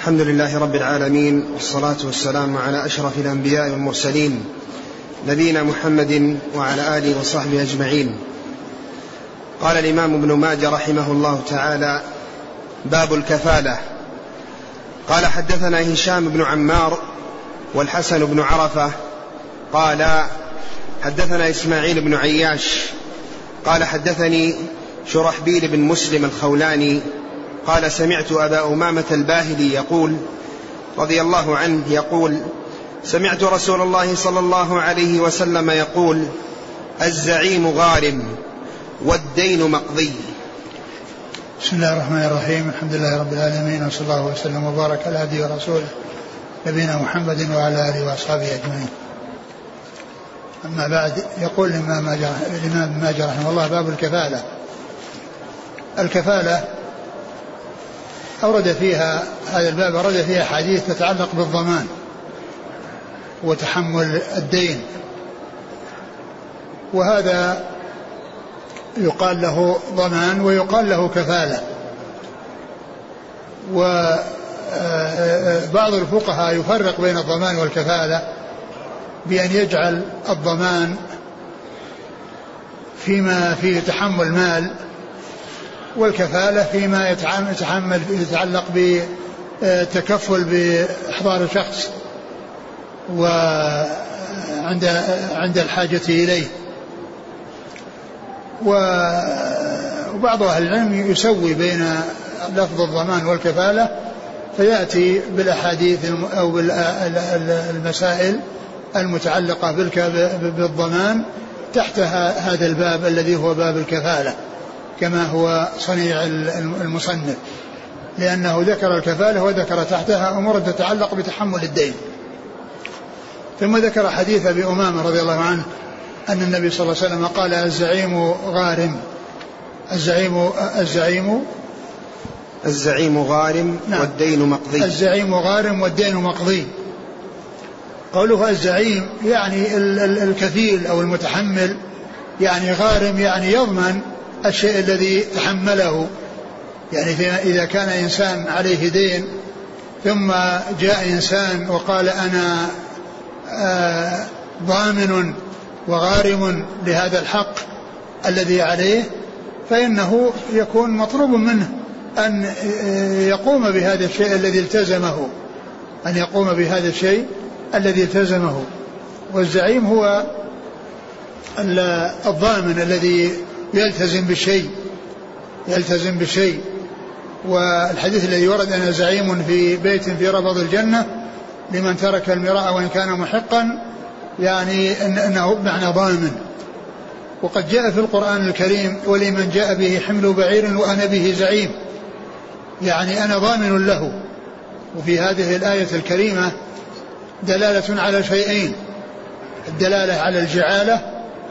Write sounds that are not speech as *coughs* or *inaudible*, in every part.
الحمد لله رب العالمين والصلاة والسلام على أشرف الأنبياء والمرسلين نبينا محمد وعلى آله وصحبه أجمعين. قال الإمام ابن ماجه رحمه الله تعالى باب الكفالة. قال حدثنا هشام بن عمار والحسن بن عرفة. قال حدثنا إسماعيل بن عياش. قال حدثني شرحبيل بن مسلم الخولاني. قال سمعت أبا أمامة الباهلي يقول رضي الله عنه يقول سمعت رسول الله صلى الله عليه وسلم يقول الزعيم غارم والدين مقضي. بسم الله الرحمن الرحيم. الحمد لله رب العالمين وصلى الله وسلم وبارك على عبده ورسوله نبينا محمد وعلى آله وأصحابه أجمعين. أما بعد يقول الإمام الإمام ماجه رحمه الله باب الكفالة. الكفالة أورد فيها هذا الباب أورد فيها حديث تتعلق بالضمان وتحمل الدين. وهذا يقال له ضمان ويقال له كفالة. وبعض الفقهاء يفرق بين الضمان والكفالة بأن يجعل الضمان فيما فيه تحمل مال والكفالة فيما يتحمل يتعلق بتكفل بإحضار شخص وعند عند الحاجة إليه. وبعض أهل العلم يسوي بين لفظ الضمان والكفالة فيأتي بالأحاديث أو بالمسائل المتعلقة بالضمان تحت هذا الباب الذي هو باب الكفالة. كما هو صنيع المصنف لأنه ذكر الكفالة وذكر تحتها أمور تتعلق بتحمل الدين. ثم ذكر حديث أبي أمامة رضي الله عنه أن النبي صلى الله عليه وسلم قال الزعيم غارم. الزعيم الزعيم الزعيم غارم نعم. والدين مقضي. الزعيم غارم والدين مقضي. قوله الزعيم يعني الكفيل أو المتحمل يعني غارم يعني يضمن الشيء الذي تحمله. يعني إذا كان إنسان عليه دين ثم جاء إنسان وقال أنا آه، ضامن وغارم لهذا الحق الذي عليه فإنه يكون مطلوب منه أن يقوم بهذا الشيء الذي التزمه. أن يقوم بهذا الشيء الذي التزمه. والزعيم هو الضامن الذي يلتزم بالشيء يلتزم بالشيء. والحديث الذي ورد أنا زعيم في بيت في ربض الجنة لمن ترك المراء وإن كان محقا يعني أنه معنى ضامن. وقد جاء في القرآن الكريم ولمن جاء به حمل بعير وأنا به زعيم. يعني أنا ضامن له. وفي هذه الآية الكريمة دلالة على شيئين الدلالة على الجعالة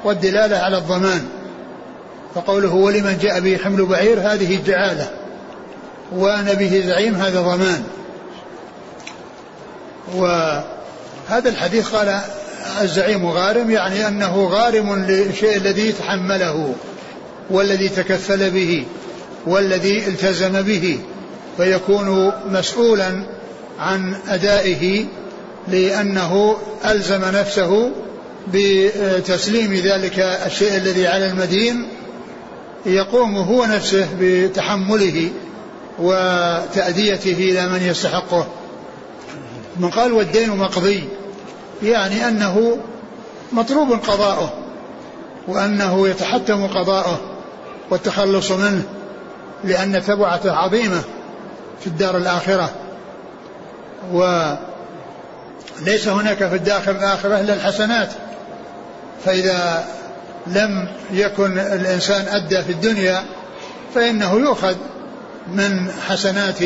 والدلالة على الضمان. فقوله ولمن جاء به حمل بعير هذه جعالة. وأنا به زعيم هذا ضمان. وهذا الحديث قال الزعيم غارم يعني أنه غارم للشيء الذي تحمله والذي تكفل به والذي التزم به فيكون مسؤولا عن أدائه لأنه ألزم نفسه بتسليم ذلك الشيء الذي على المدين يقوم هو نفسه بتحمله وتأديته إلى من يستحقه. من قال والدين مقضي يعني أنه مطلوب قضاؤه وأنه يتحتم قضاؤه والتخلص منه لأن تبعته عظيمة في الدار الآخرة. وليس هناك في الداخل الآخرة إلا الحسنات. فإذا لم يكن الإنسان أدى في الدنيا فإنه يؤخذ من حسنات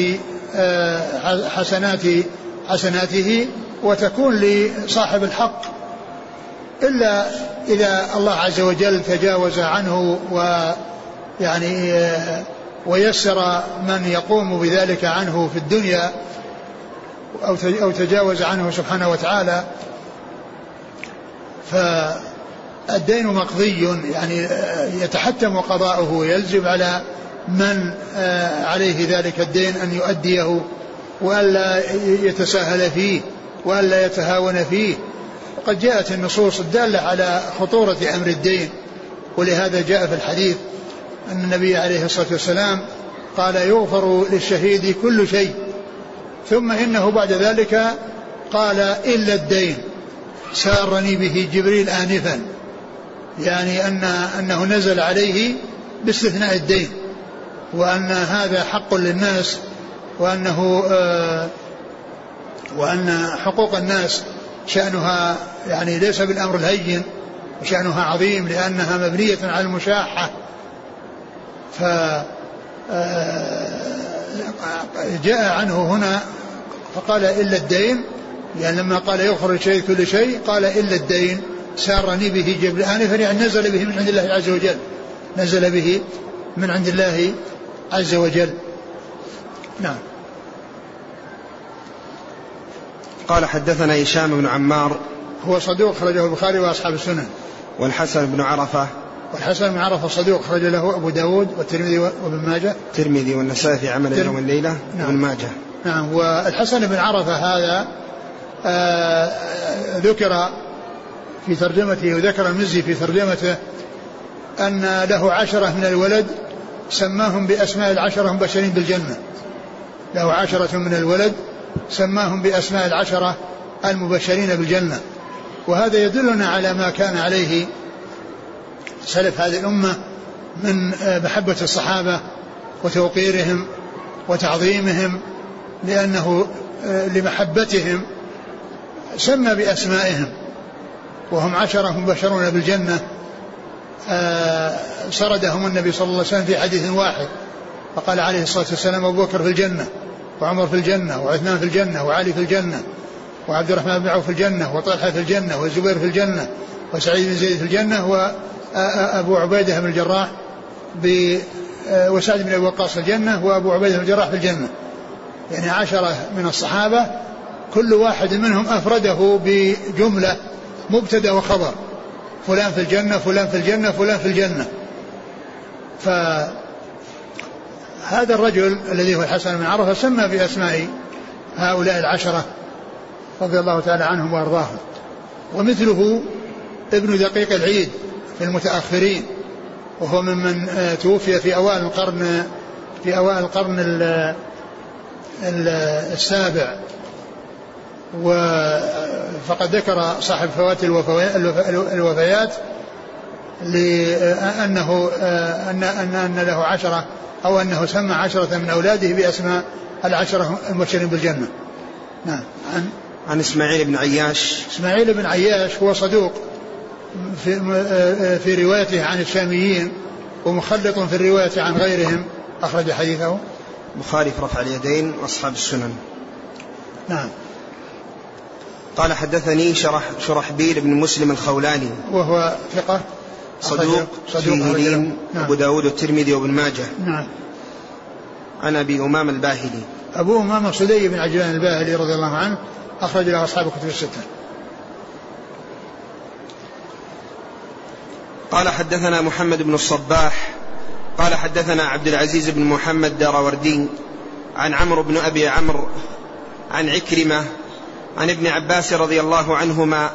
آه، حسنات حسناته وتكون لصاحب الحق. إلا إذا الله عز وجل تجاوز عنه ويعني آه، ويسر من يقوم بذلك عنه في الدنيا أو تجاوز عنه سبحانه وتعالى ف الدين مقضي يعني آه، يتحتم قضاؤه ويلزم على من آه، عليه ذلك الدين أن يؤديه وألا يتساهل فيه وألا يتهاون فيه. وقد جاءت النصوص الدالة على خطورة أمر الدين ولهذا جاء في الحديث أن النبي عليه الصلاة والسلام قال يغفر للشهيد كل شيء. ثم إنه بعد ذلك قال إلا الدين سارني به جبريل آنفا. يعني أن أنه نزل عليه باستثناء الدين وأن هذا حق للناس وأنه آه وأن حقوق الناس شأنها يعني ليس بالأمر الهين وشأنها عظيم لأنها مبنية على المشاحة. ف آه، جاء عنه هنا فقال إلا الدين يعني لما قال يغفر الشيء كل شيء قال إلا الدين. سارني به جبل آنفا يعني نزل به من عند الله عز وجل. نزل به من عند الله عز وجل. نعم. قال حدثنا هشام بن عمار. هو صدوق خرجه البخاري وأصحاب السنن. والحسن بن عرفة. والحسن بن عرفة صدوق خرج له أبو داود والترمذي وابن ماجه. الترمذي والنسائي في عمل اليوم والليلة نعم. وابن ماجه. نعم. والحسن بن عرفة هذا آه ذكر في ترجمته وذكر المزي في ترجمته أن له عشرة من الولد سماهم بأسماء العشرة مبشرين بالجنة. له عشرة من الولد سماهم بأسماء العشرة المبشرين بالجنة. وهذا يدلنا على ما كان عليه سلف هذه الأمة من آه، محبة الصحابة وتوقيرهم وتعظيمهم لأنه آه، لمحبتهم سمى بأسمائهم. وهم عشرة مبشرون بالجنة آه، سردهم النبي صلى الله عليه وسلم في حديث واحد فقال عليه الصلاة والسلام أبو بكر في الجنة وعمر في الجنة وعثمان في الجنة وعلي في الجنة وعبد الرحمن بن عوف في الجنة وطلحة في الجنة والزبير في الجنة وسعيد بن زيد في الجنة وأبو عبيدة بن الجراح ب وسعد بن أبي وقاص في الجنة وأبو عبيدة بن الجراح في الجنة. يعني عشرة من الصحابة كل واحد منهم أفرده بجملة مبتدأ وخبر. فلان في الجنة فلان في الجنة فلان في الجنة. فهذا الرجل الذي هو الحسن بن عرفة سمى بأسماء هؤلاء العشرة رضي الله تعالى عنهم وأرضاهم. ومثله ابن دقيق العيد في المتأخرين وهو ممن آه، توفي في أوائل القرن في أوائل القرن السابع. فقد ذكر صاحب فوات الوفيات لأنه أن أن أن له عشرة أو أنه سمى عشرة من أولاده بأسماء العشرة المبشرين بالجنة. نعم. عن؟ عن إسماعيل بن عياش. إسماعيل بن عياش هو صدوق في في روايته عن الشاميين ومخلط في الرواية عن غيرهم. أخرج حديثه. البخاري في رفع اليدين وأصحاب السنن. نعم. قال حدثني شرح شرحبيل بن مسلم الخولاني. وهو ثقة صدوق, صدوق فيه لين نعم. أبو داود والترمذي وابن ماجه. نعم. عن أبي أمام الباهلي. أبو أمام صدي بن عجلان الباهلي رضي الله عنه أخرج له أصحاب الكتب الستة. قال حدثنا محمد بن الصباح. قال حدثنا عبد العزيز بن محمد داراوردي عن عمرو بن أبي عمرو عن عكرمة عن ابن عباس رضي الله عنهما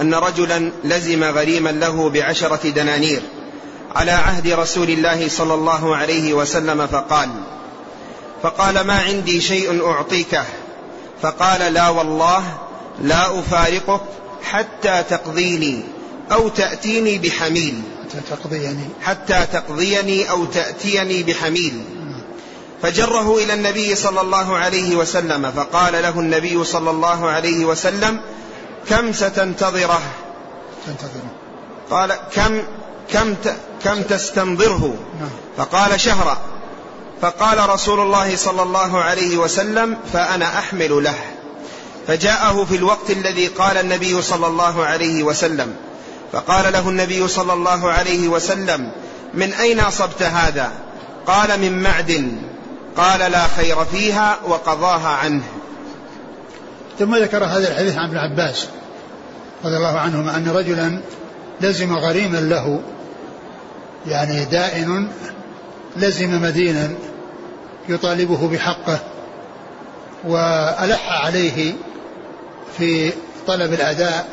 أن رجلا لزم غريما له بعشرة دنانير على عهد رسول الله صلى الله عليه وسلم فقال فقال ما عندي شيء أعطيكه فقال لا والله لا أفارقك حتى تقضيني أو تأتيني بحميل. حتى تقضيني. حتى تقضيني أو تأتيني بحميل. فجره إلى النبي صلى الله عليه وسلم فقال له النبي صلى الله عليه وسلم كم ستنتظره؟ تنتظره. قال كم كم كم تستنظره؟ نعم. فقال شهرا فقال رسول الله صلى الله عليه وسلم فأنا أحمل له. فجاءه في الوقت الذي قال النبي صلى الله عليه وسلم. فقال له النبي صلى الله عليه وسلم من أين أصبت هذا؟ قال من معدن. قال لا خير فيها وقضاها عنه. ثم ذكر هذا الحديث عن ابن عباس رضي الله عنهما أن رجلا لزم غريما له يعني دائن لزم مدينا يطالبه بحقه وألح عليه في طلب الأداء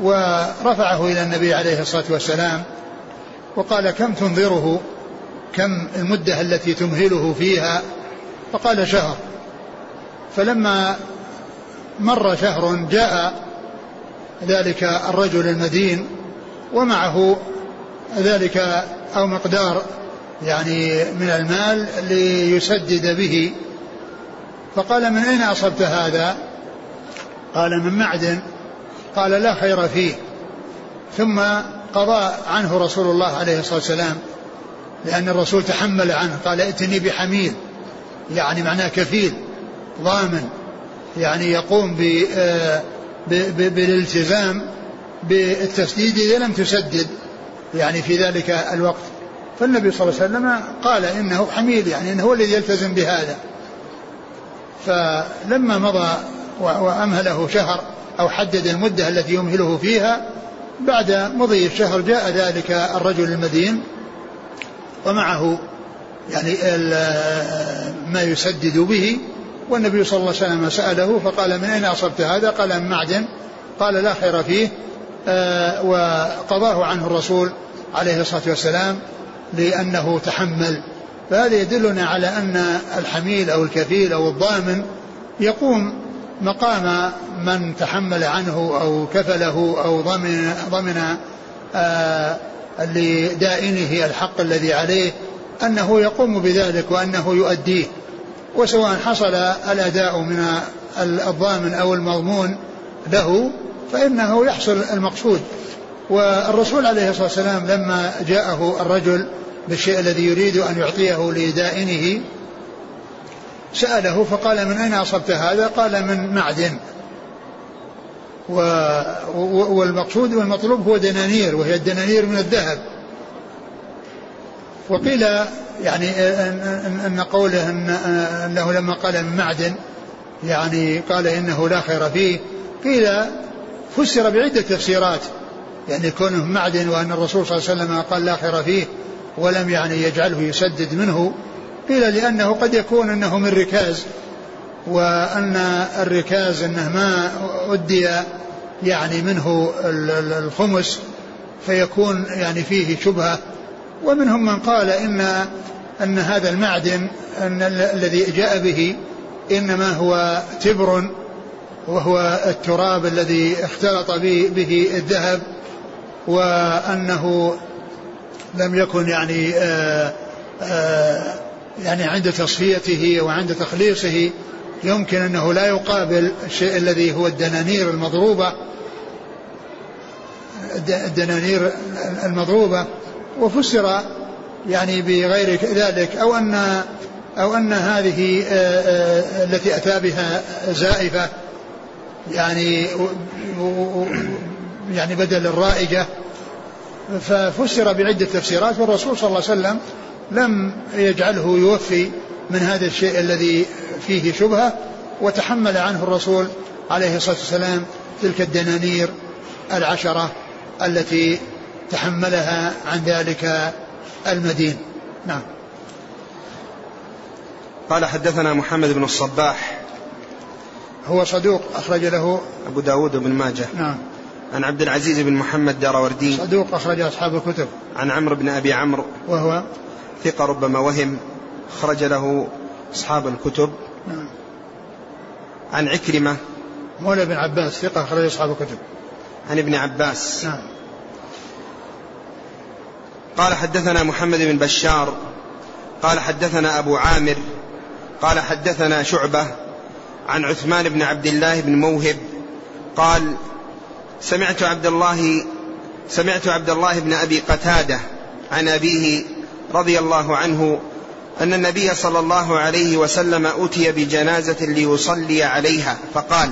ورفعه إلى النبي عليه الصلاة والسلام وقال كم تنظره كم المدة التي تمهله فيها؟ فقال شهر. فلما مر شهر جاء ذلك الرجل المدين ومعه ذلك أو مقدار يعني من المال ليسدد به. فقال من أين أصبت هذا؟ قال من معدن. قال لا خير فيه. ثم قضى عنه رسول الله عليه الصلاة والسلام. لأن الرسول تحمل عنه قال ائتني بحميل يعني معناه كفيل ضامن. يعني يقوم آه، بالالتزام بالتسديد إذا لم تسدد يعني في ذلك الوقت. فالنبي صلى الله عليه وسلم قال إنه حميل. يعني إنه هو الذي يلتزم بهذا. فلما مضى وأمهله شهر أو حدد المدة التي يمهله فيها بعد مضي الشهر جاء ذلك الرجل المدين ومعه يعني ما يسدد به والنبي صلى الله عليه وسلم سأله فقال من أين أصبت هذا؟ قال من معدن. قال لا خير فيه. آه، وقضاه عنه الرسول عليه الصلاة والسلام لأنه تحمل. فهذا يدلنا على أن الحميل أو الكفيل أو الضامن يقوم مقام من تحمل عنه أو كفله أو ضمن, ضمن آه لدائنه الحق الذي عليه أنه يقوم بذلك وأنه يؤديه. وسواء حصل الأداء من الضامن أو المضمون له فإنه يحصل المقصود. والرسول عليه الصلاة والسلام لما جاءه الرجل بالشيء الذي يريد أن يعطيه لدائنه سأله فقال من أين أصبت هذا؟ قال من معدن. والمقصود والمطلوب هو دنانير وهي الدنانير من الذهب. وقيل يعني أن قوله أنه لما قال من معدن يعني قال إنه لا خير فيه قيل فسر بعدة تفسيرات. يعني كونه معدن وأن الرسول صلى الله عليه وسلم قال لا خير فيه ولم يعني يجعله يسدد منه قيل لأنه قد يكون أنه من ركاز. وأن الركاز أنه ما أدي يعني منه الخمس فيكون يعني فيه شبهة. ومنهم من قال إن أن هذا المعدن أن الذي جاء به إنما هو تبر وهو التراب الذي اختلط به الذهب وأنه لم يكن يعني آآ آآ يعني عند تصفيته وعند تخليصه. يمكن أنه لا يقابل الشيء الذي هو الدنانير المضروبة الدنانير المضروبة وفسر يعني بغير ذلك أو أن أو أن هذه التي أتى بها زائفة يعني يعني بدل الرائجة. ففسر بعدة تفسيرات والرسول صلى الله عليه وسلم لم يجعله يوفي من هذا الشيء الذي فيه شبهة وتحمل عنه الرسول عليه الصلاة والسلام تلك الدنانير العشرة التي تحملها عن ذلك المدين. نعم. قال حدثنا محمد بن الصباح. هو صدوق أخرج له أبو داود بن ماجه. نعم. عن عبد العزيز بن محمد داروردي صدوق أخرج أصحاب الكتب. عن عمرو بن أبي عمرو. وهو ثقة ربما وهم. أخرج له أصحاب الكتب نعم عن عكرمة. مولى بن عباس ثقة أخرج أصحاب الكتب. عن ابن عباس. نعم. قال حدثنا محمد بن بشار قال حدثنا أبو عامر قال حدثنا شعبة عن عثمان بن عبد الله بن موهب قال سمعت عبد الله سمعت عبد الله بن أبي قتادة عن أبيه رضي الله عنه أن النبي صلى الله عليه وسلم اتي بجنازة ليصلي عليها فقال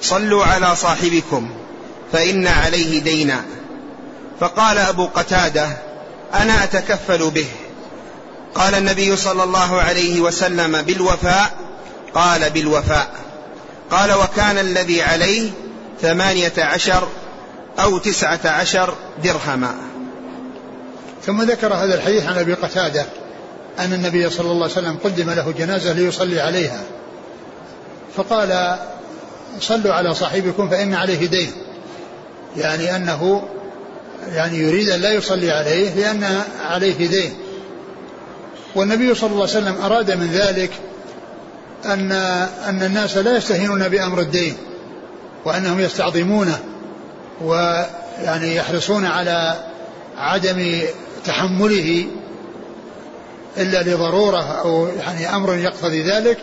صلوا على صاحبكم فإن عليه دينا. فقال أبو قتادة أنا أتكفل به. قال النبي صلى الله عليه وسلم بالوفاء؟ قال بالوفاء. قال وكان الذي عليه ثمانية عشر أو تسعة عشر درهما. ثم ذكر هذا الحديث عن أبي قتادة. أن النبي صلى الله عليه وسلم قدم له جنازة ليصلي عليها. فقال صلوا على صاحبكم فإن عليه دين. يعني أنه يعني يريد أن لا يصلي عليه لأن عليه دين. والنبي صلى الله عليه وسلم أراد من ذلك أن أن الناس لا يستهينون بأمر الدين وأنهم يستعظمونه ويعني يحرصون على عدم تحمله إلا لضرورة أو يعني أمر يقتضي ذلك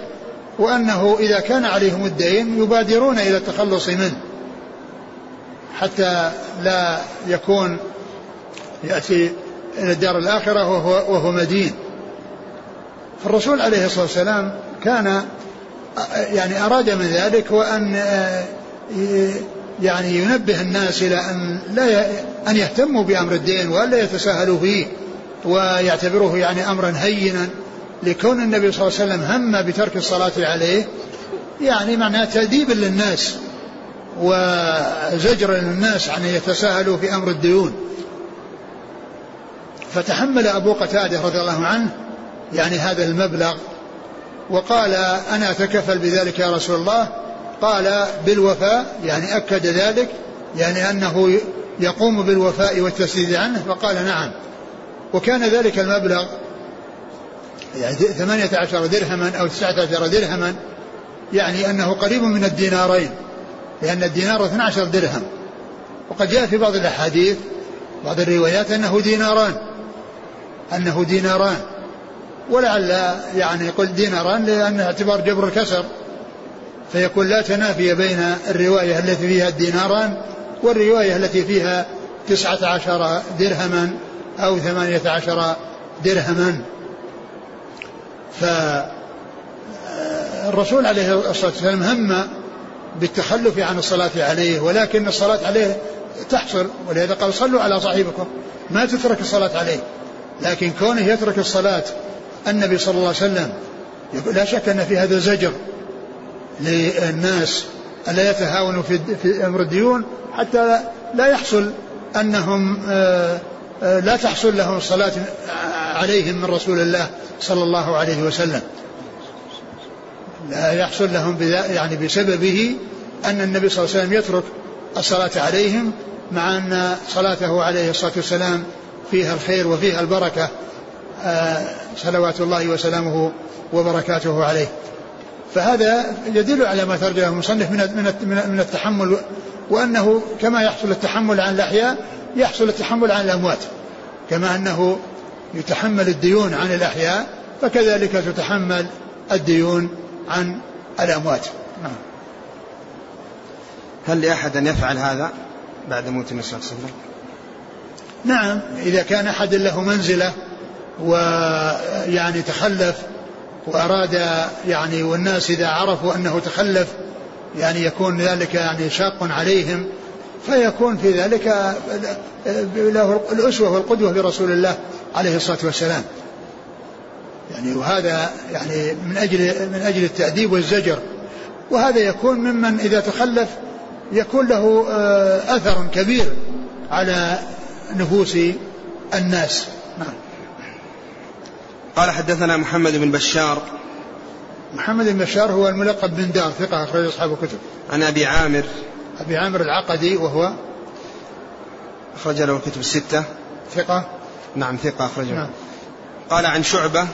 وأنه إذا كان عليهم الدين يبادرون إلى التخلص منه حتى لا يكون يأتي إلى الدار الآخرة وهو, وهو مدين. فالرسول عليه الصلاة والسلام كان يعني أراد من ذلك وأن يعني ينبه الناس إلى أن لا أن يهتموا بأمر الدين وألا يتساهلوا فيه. ويعتبروه يعني أمرا هينا لكون النبي صلى الله عليه وسلم هم بترك الصلاة عليه يعني معناه تأديب للناس وزجر للناس عن يتساهلوا في أمر الديون. فتحمل أبو قتادة رضي الله عنه يعني هذا المبلغ وقال أنا أتكفل بذلك يا رسول الله قال بالوفاء يعني أكد ذلك يعني أنه يقوم بالوفاء والتسديد عنه فقال نعم. وكان ذلك المبلغ يعني ثمانية عشر درهما أو تسعة عشر درهما يعني أنه قريب من الدينارين لأن الدينار 12 درهم. وقد جاء في بعض الأحاديث بعض الروايات أنه ديناران أنه ديناران. ولعل يعني يقول ديناران لأن اعتبار جبر الكسر. فيكون لا تنافي بين الرواية التي فيها الديناران والرواية التي فيها تسعة عشر درهما. أو ثمانية عشر درهما. فالرسول عليه الصلاة والسلام هم بالتخلف عن الصلاة عليه ولكن الصلاة عليه تحصل ولهذا قال صلوا على صاحبكم ما تترك الصلاة عليه. لكن كونه يترك الصلاة النبي صلى الله عليه وسلم لا شك أن في هذا زجر للناس ألا يتهاونوا في, في أمر الديون حتى لا يحصل أنهم آه، لا تحصل لهم الصلاة عليهم من رسول الله صلى الله عليه وسلم. لا يحصل لهم يعني بسببه أن النبي صلى الله عليه وسلم يترك الصلاة عليهم مع أن صلاته عليه الصلاة والسلام فيها الخير وفيها البركة آه، صلوات الله وسلامه وبركاته عليه. فهذا يدل على ما ترجمه المصنف من من التحمل وأنه كما يحصل التحمل عن الأحياء يحصل التحمل عن الأموات. كما أنه يتحمل الديون عن الأحياء فكذلك تتحمل الديون عن الأموات. نعم. هل لأحد أن يفعل هذا بعد موت النبي صلى الله عليه وسلم؟ نعم إذا كان أحد له منزلة ويعني تخلف وأراد يعني والناس إذا عرفوا أنه تخلف يعني يكون ذلك يعني شاق عليهم فيكون في ذلك له الأسوة والقدوة برسول الله عليه الصلاة والسلام. يعني وهذا يعني من أجل من أجل التأديب والزجر. وهذا يكون ممن إذا تخلف يكون له آه، أثر كبير على نفوس الناس. نعم. قال حدثنا محمد بن بشار. محمد بن بشار هو الملقب بن دار ثقة أخرج أصحاب الكتب. عن أبي عامر أبي عامر العقدي وهو أخرج له الكتب الستة. ثقة؟ نعم ثقة أخرجه نعم. قال عن شعبة.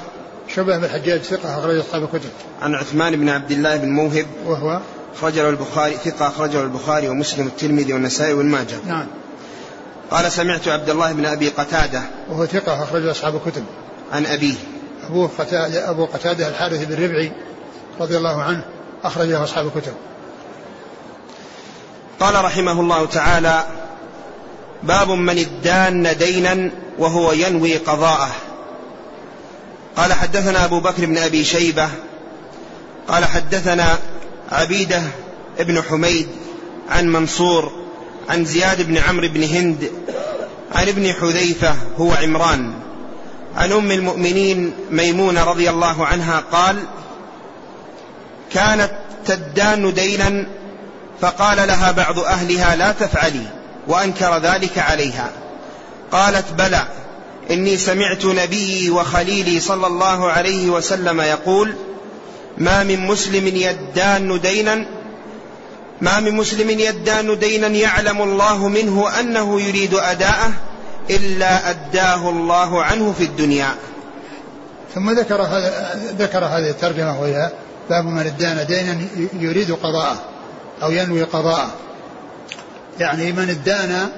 شعبة بن الحجاج ثقة أخرج أصحاب الكتب. عن عثمان بن عبد الله بن موهب. وهو؟ أخرجه البخاري ثقة أخرجه البخاري ومسلم والترمذي والنسائي والماجه. نعم. قال سمعت عبد الله بن أبي قتادة. وهو ثقة أخرج أصحاب الكتب. عن أبيه. أبوه قتادة أبو قتادة الحارث بن ربعي رضي الله عنه أخرجه أصحاب الكتب. قال رحمه الله تعالى باب من ادان دينا وهو ينوي قضاءه. قال حدثنا أبو بكر بن أبي شيبة قال حدثنا عبيدة بن حميد عن منصور عن زياد بن عمرو بن هند عن ابن حذيفة هو عمران. عن أم المؤمنين ميمونة رضي الله عنها قال كانت تدان دينا فقال لها بعض أهلها لا تفعلي وأنكر ذلك عليها. قالت بلى إني سمعت نبيي وخليلي صلى الله عليه وسلم يقول ما من مسلم يدان دينا ما من مسلم يدان دينا يعلم الله منه أنه يريد أداءه إلا أداه الله عنه في الدنيا. ثم ذكر هذا ذكر هذه الترجمة وهي باب من ادان دينا يريد قضاءه. أو ينوي قضاءه. يعني من ادان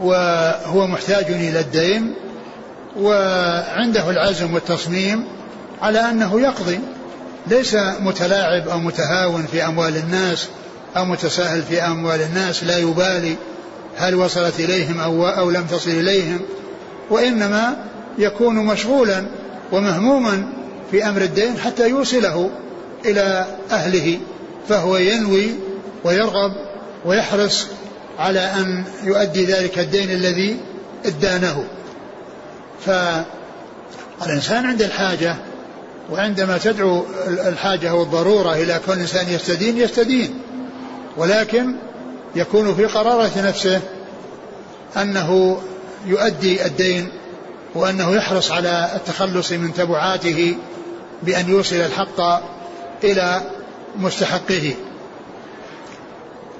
وهو محتاج إلى الدين وعنده العزم والتصميم على أنه يقضي. ليس متلاعب أو متهاون في أموال الناس أو متساهل في أموال الناس لا يبالي هل وصلت إليهم أو, أو لم تصل إليهم. وإنما يكون مشغولا ومهموما في أمر الدين حتى يوصله إلى أهله فهو ينوي ويرغب ويحرص على أن يؤدي ذلك الدين الذي ادانه. فالإنسان عند الحاجة وعندما تدعو الحاجة والضرورة إلى كون الإنسان يستدين يستدين. ولكن يكون في قرارة نفسه أنه يؤدي الدين وأنه يحرص على التخلص من تبعاته بأن يوصل الحق إلى مستحقه.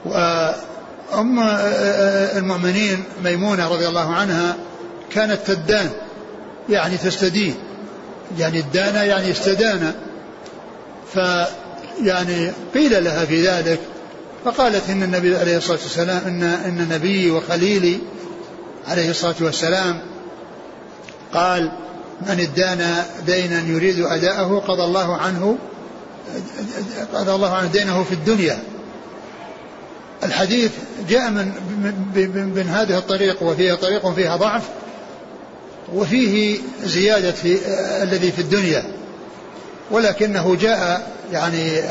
وأم المؤمنين ميمونة رضي الله عنها كانت تدان يعني تستدين يعني الدانة يعني استدان فيعني قيل لها في ذلك فقالت إن النبي عليه الصلاة والسلام إن إن نبيي وخليلي عليه الصلاة والسلام قال من ادان دينا يريد أداءه قضى الله عنه قضى الله عنه دينه في الدنيا. الحديث جاء من من هذه الطريق وفيها طريق فيها ضعف وفيه زيادة في الذي في الدنيا. ولكنه جاء يعني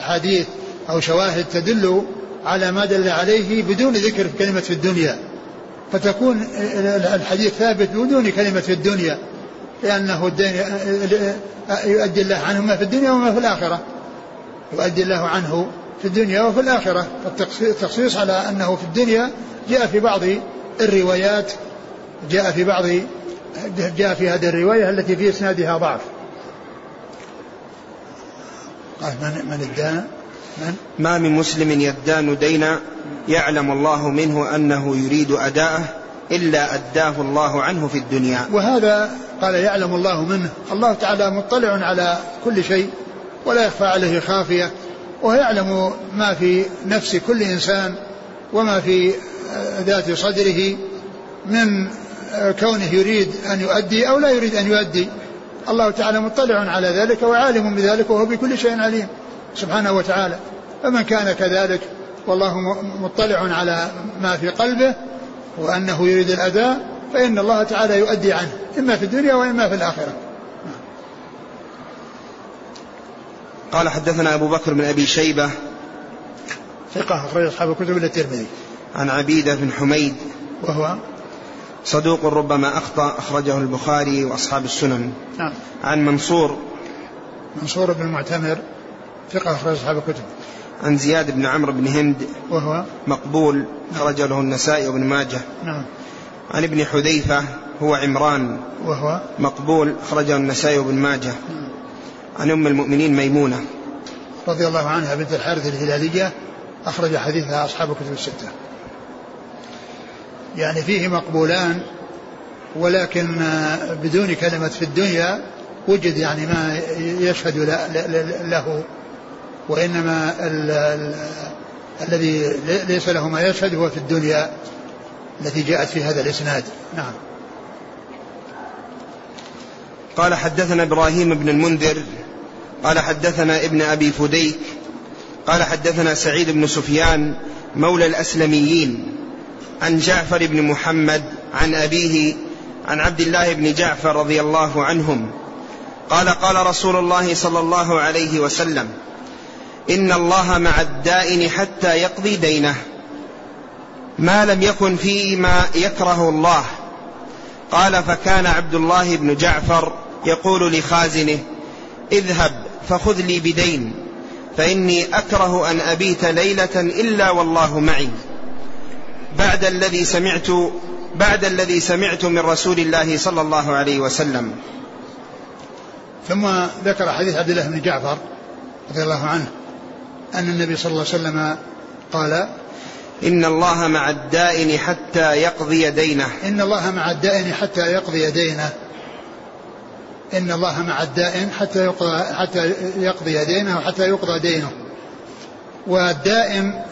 حديث أو شواهد تدل على ما دل عليه بدون ذكر كلمة في الدنيا. فتكون الحديث ثابت بدون كلمة في الدنيا لأنه الدين يؤدي الله عنه ما في الدنيا وما في الآخرة. يؤدي الله عنه في الدنيا وفي الآخرة. فالتخصيص على أنه في الدنيا جاء في بعض الروايات جاء في بعض جاء في هذه الرواية التي في إسنادها ضعف. قال من من ادان من؟ ما من مسلم يدان دينا يعلم الله منه أنه يريد أداءه إلا أداه الله عنه في الدنيا. وهذا قال يعلم الله منه. الله تعالى مطلع على كل شيء ولا يخفى عليه خافية. ويعلم ما في نفس كل إنسان وما في ذات صدره من كونه يريد أن يؤدي أو لا يريد أن يؤدي. الله تعالى مطلع على ذلك وعالم بذلك وهو بكل شيء عليم سبحانه وتعالى. فمن كان كذلك والله مطلع على ما في قلبه وأنه يريد الأداء فإن الله تعالى يؤدي عنه إما في الدنيا وإما في الآخرة. قال حدثنا أبو بكر بن أبي شيبة. ثقة أخرج أصحاب الكتب إلى الترمذي. عن عبيدة بن حميد. وهو صدوق ربما أخطأ أخرجه البخاري وأصحاب السنن. نعم. عن منصور. منصور بن المعتمر ثقة أخرج أصحاب الكتب. عن زياد بن عمرو بن هند. وهو مقبول نعم. أخرج له النسائي وابن ماجه. نعم. عن ابن حذيفة هو عمران. وهو مقبول أخرجه النسائي وابن ماجه. نعم. عن أم المؤمنين ميمونة. رضي الله عنها بنت الحارث الهلالية أخرج حديثها أصحاب الكتب الستة. يعني فيه مقبولان ولكن بدون كلمة في الدنيا وجد يعني ما يشهد له وإنما ال الذي ليس له ما يشهد هو في الدنيا التي جاءت في هذا الإسناد. نعم. قال حدثنا إبراهيم بن المنذر قال حدثنا ابن أبي فديك قال حدثنا سعيد بن سفيان مولى الأسلميين عن جعفر بن محمد عن أبيه عن عبد الله بن جعفر رضي الله عنهم قال قال رسول الله صلى الله عليه وسلم إن الله مع الدائن حتى يقضي دينه ما لم يكن فيما يكره الله. قال فكان عبد الله بن جعفر يقول لخازنه اذهب فخذ لي بدين فإني أكره أن أبيت ليلة إلا والله معي. بعد الذي سمعت بعد الذي سمعت من رسول الله صلى الله عليه وسلم. ثم ذكر حديث عبد الله بن جعفر رضي الله عنه أن النبي صلى الله عليه وسلم قال إن الله مع الدائن حتى يقضي دينه. إن الله مع الدائن حتى يقضي دينه. إن الله مع الدائن حتى يقضى حتى يقضي دينه وحتى يقضى دينه. والدائن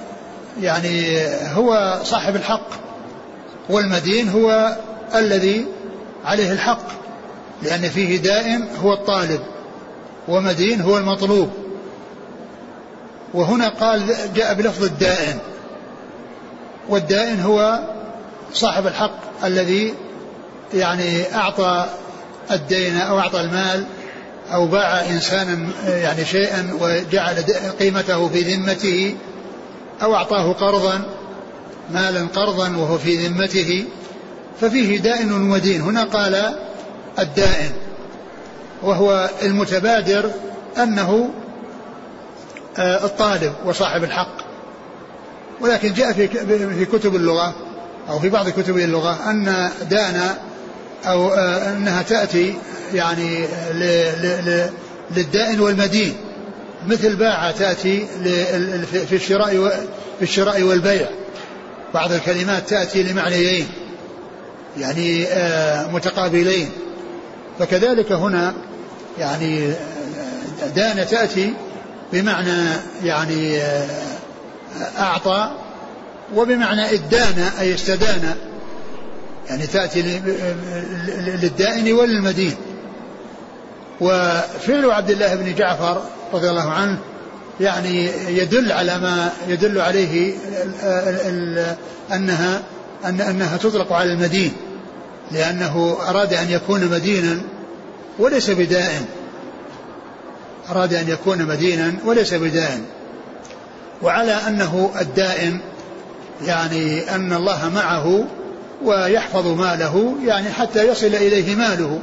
يعني هو صاحب الحق والمدين هو الذي عليه الحق لأن فيه دائن هو الطالب ومدين هو المطلوب. وهنا قال جاء بلفظ الدائن والدائن هو صاحب الحق الذي يعني أعطى الدين أو أعطى المال أو باع إنسانا يعني شيئا وجعل قيمته في ذمته أو أعطاه قرضا مالا قرضا وهو في ذمته ففيه دائن ودين. هنا قال الدائن وهو المتبادر أنه آه، الطالب وصاحب الحق. ولكن جاء في في كتب اللغة أو في بعض كتب اللغة أن دان أو آه، أنها تأتي يعني للدائن والمدين. مثل باع تأتي في الشراء في الشراء والبيع. بعض الكلمات تأتي لمعنيين يعني آه، متقابلين. فكذلك هنا يعني دان تأتي بمعنى يعني آه، أعطى وبمعنى ادان أي استدان يعني تأتي للدائن وللمدين وفعل عبد الله بن جعفر رضي الله عنه يعني يدل على ما يدل عليه أنها أن أنها تطلق على المدين لأنه أراد أن يكون مدينا وليس بدائن. أراد أن يكون مدينا وليس بدائن. وعلى أنه الدائن يعني أن الله معه ويحفظ ماله يعني حتى يصل إليه ماله.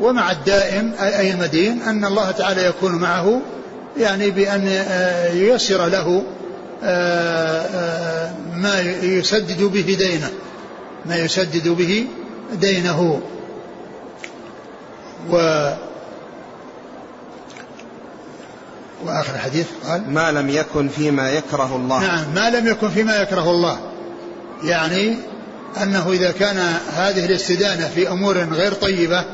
ومع الدائم أي المدين أن الله تعالى يكون معه يعني بأن آه، ييسر له آه، آه، ما يسدد به دينه ما يسدد به دينه. و وآخر الحديث قال ما لم يكن فيما يكره الله. نعم ما لم يكن فيما يكره الله. يعني أنه إذا كان هذه الاستدانة في أمور غير طيبة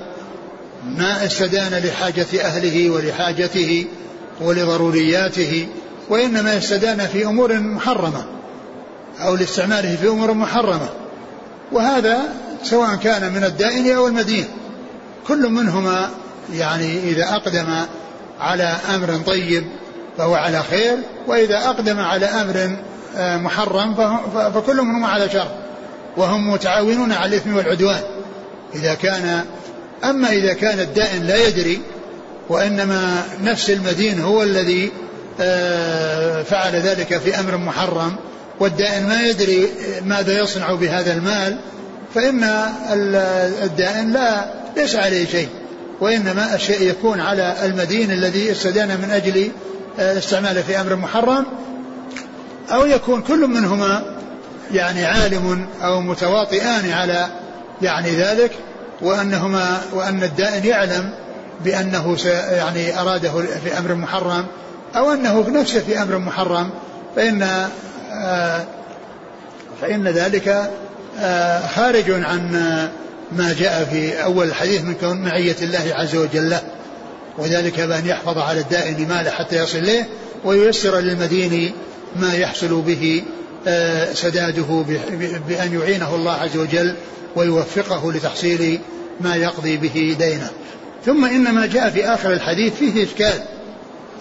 ما استدان لحاجة أهله ولحاجته ولضرورياته وإنما استدان في أمور محرمة أو لاستعماله في أمور محرمة. وهذا سواء كان من الدائن أو المدين كل منهما يعني إذا أقدم على أمر طيب فهو على خير وإذا أقدم على أمر آه، محرم فكل منهما على شر. وهم متعاونون على الإثم والعدوان. إذا كان أما إذا كان الدائن لا يدري وإنما نفس المدين هو الذي آه، فعل ذلك في أمر محرم والدائن ما يدري ماذا يصنع بهذا المال فإن الدائن لا ليس عليه شيء. وإنما الشيء يكون على المدين الذي استدان من أجل آه، استعماله في أمر محرم أو يكون كل منهما يعني عالم أو متواطئان على يعني ذلك وأنهما وأن الدائن يعلم بأنه يعني أراده في أمر محرم أو أنه نفسه في أمر محرم فإن آه، فإن ذلك آه، خارج عن ما جاء في أول الحديث من كون معية الله عز وجل له وذلك بأن يحفظ على الدائن ماله حتى يصل إليه وييسر للمدين ما يحصل به سداده بأن يعينه الله عز وجل ويوفقه لتحصيل ما يقضي به دينه. ثم إن ما جاء في آخر الحديث فيه إشكال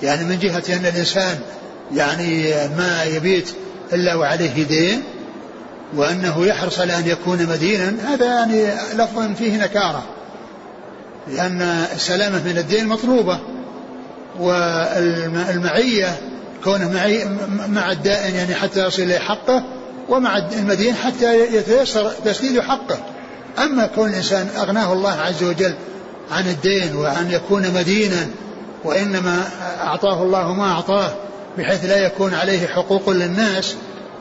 يعني من جهة أن الإنسان يعني ما يبيت إلا وعليه دين وأنه يحرص على أن يكون مدينا هذا يعني لفظ فيه نكارة. لأن السلامة من الدين مطلوبة والمعية كونه معي مع الدائن يعني حتى يصل إليه حقه ومع المدين حتى يتيسر تسديد حقه. أما كون الإنسان أغناه الله عز وجل عن الدين وأن يكون مدينا وإنما أعطاه الله ما أعطاه بحيث لا يكون عليه حقوق للناس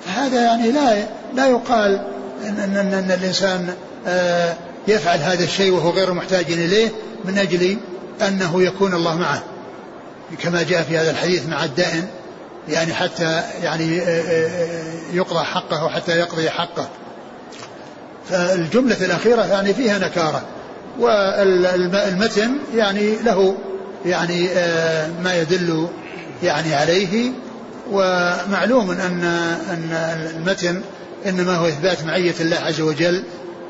فهذا يعني لا لا يقال إن, إن, إن, إن الإنسان آه، يفعل هذا الشيء وهو غير محتاج إليه من أجل أنه يكون الله معه. كما جاء في هذا الحديث مع الدائن. يعني حتى يعني يقضى حقه وحتى يقضي حقه. فالجملة الأخيرة يعني فيها نكارة. والمتن يعني له يعني ما يدل يعني عليه. ومعلوم أن أن المتن إنما هو إثبات معية الله عز وجل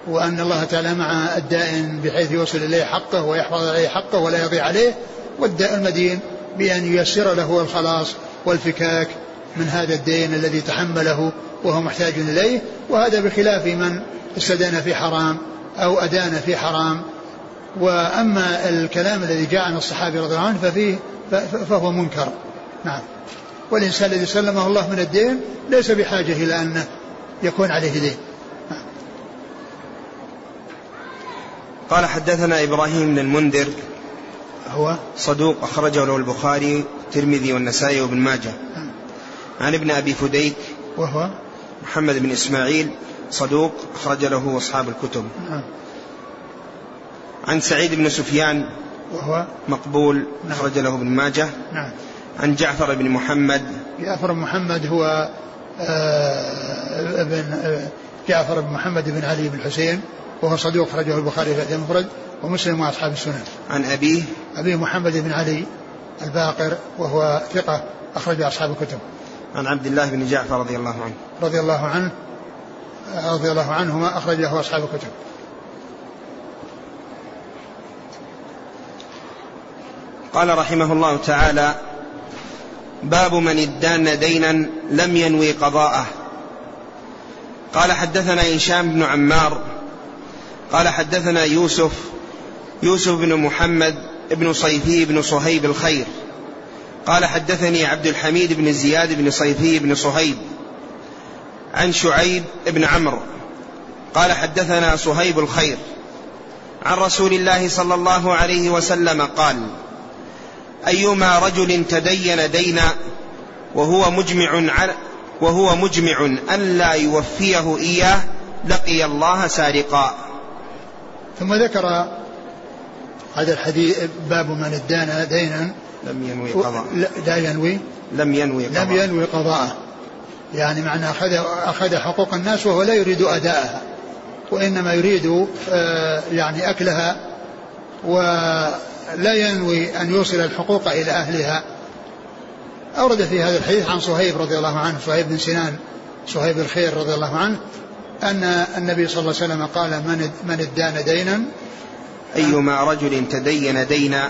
وأن الله تعالى مع الدائن بحيث يوصل إليه حقه ويحفظ عليه حقه ولا يضيع عليه. والداء المدين بأن ييسر له الخلاص. والفكاك من هذا الدين الذي تحمله وهو محتاج إليه وهذا بخلاف من استدان في حرام أو أدان في حرام. وأما الكلام الذي جاء عن الصحابي رضي الله عنه ففيه فهو منكر. نعم. والإنسان الذي سلمه الله من الدين ليس بحاجة إلى أن يكون عليه دين. نعم. قال حدثنا إبراهيم بن المنذر هو صدوق أخرجه له البخاري الترمذي والنسائي وابن ماجه. عن ابن أبي فديك وهو محمد بن إسماعيل صدوق أخرج له أصحاب الكتب نعم. عن سعيد بن سفيان وهو مقبول نعم. أخرج له ابن ماجه نعم. عن جعفر بن محمد جعفر بن محمد هو آه ابن آه جعفر بن محمد بن علي بن الحسين وهو صدوق أخرجه البخاري في المفرد ومسلم وأصحاب السنن عن أبيه. أبي محمد بن علي الباقر وهو ثقة أخرج أصحاب الكتب. عن عبد الله بن جعفر رضي الله عنه. رضي الله عنه رضي الله عنهما أخرج له أصحاب الكتب. قال رحمه الله تعالى باب من ادان دينا لم ينوي قضاءه. قال حدثنا هشام بن عمار قال حدثنا يوسف يوسف بن محمد بن صيفي بن صهيب الخير. قال حدثني عبد الحميد بن زياد بن صيفي بن صهيب عن شعيب بن عمرو. قال حدثنا صهيب الخير. عن رسول الله صلى الله عليه وسلم قال أيما رجل تدين دينا وهو مجمع على وهو مجمع أن لا يوفيه إياه لقي الله سارقا. ثم ذكر هذا الحديث باب من ادان دينا لم ينوي قضاء لا ينوي. لم ينوي قضاء لم ينوي قضاءه. يعني معنى أخذ أخذ حقوق الناس وهو لا يريد أداءها وإنما يريد آه، يعني أكلها ولا ينوي أن يوصل الحقوق إلى أهلها. أورد في هذا الحديث عن صهيب رضي الله عنه صهيب بن سنان صهيب الخير رضي الله عنه أن النبي صلى الله عليه وسلم قال من من ادان دينا أيما رجل تدين دينا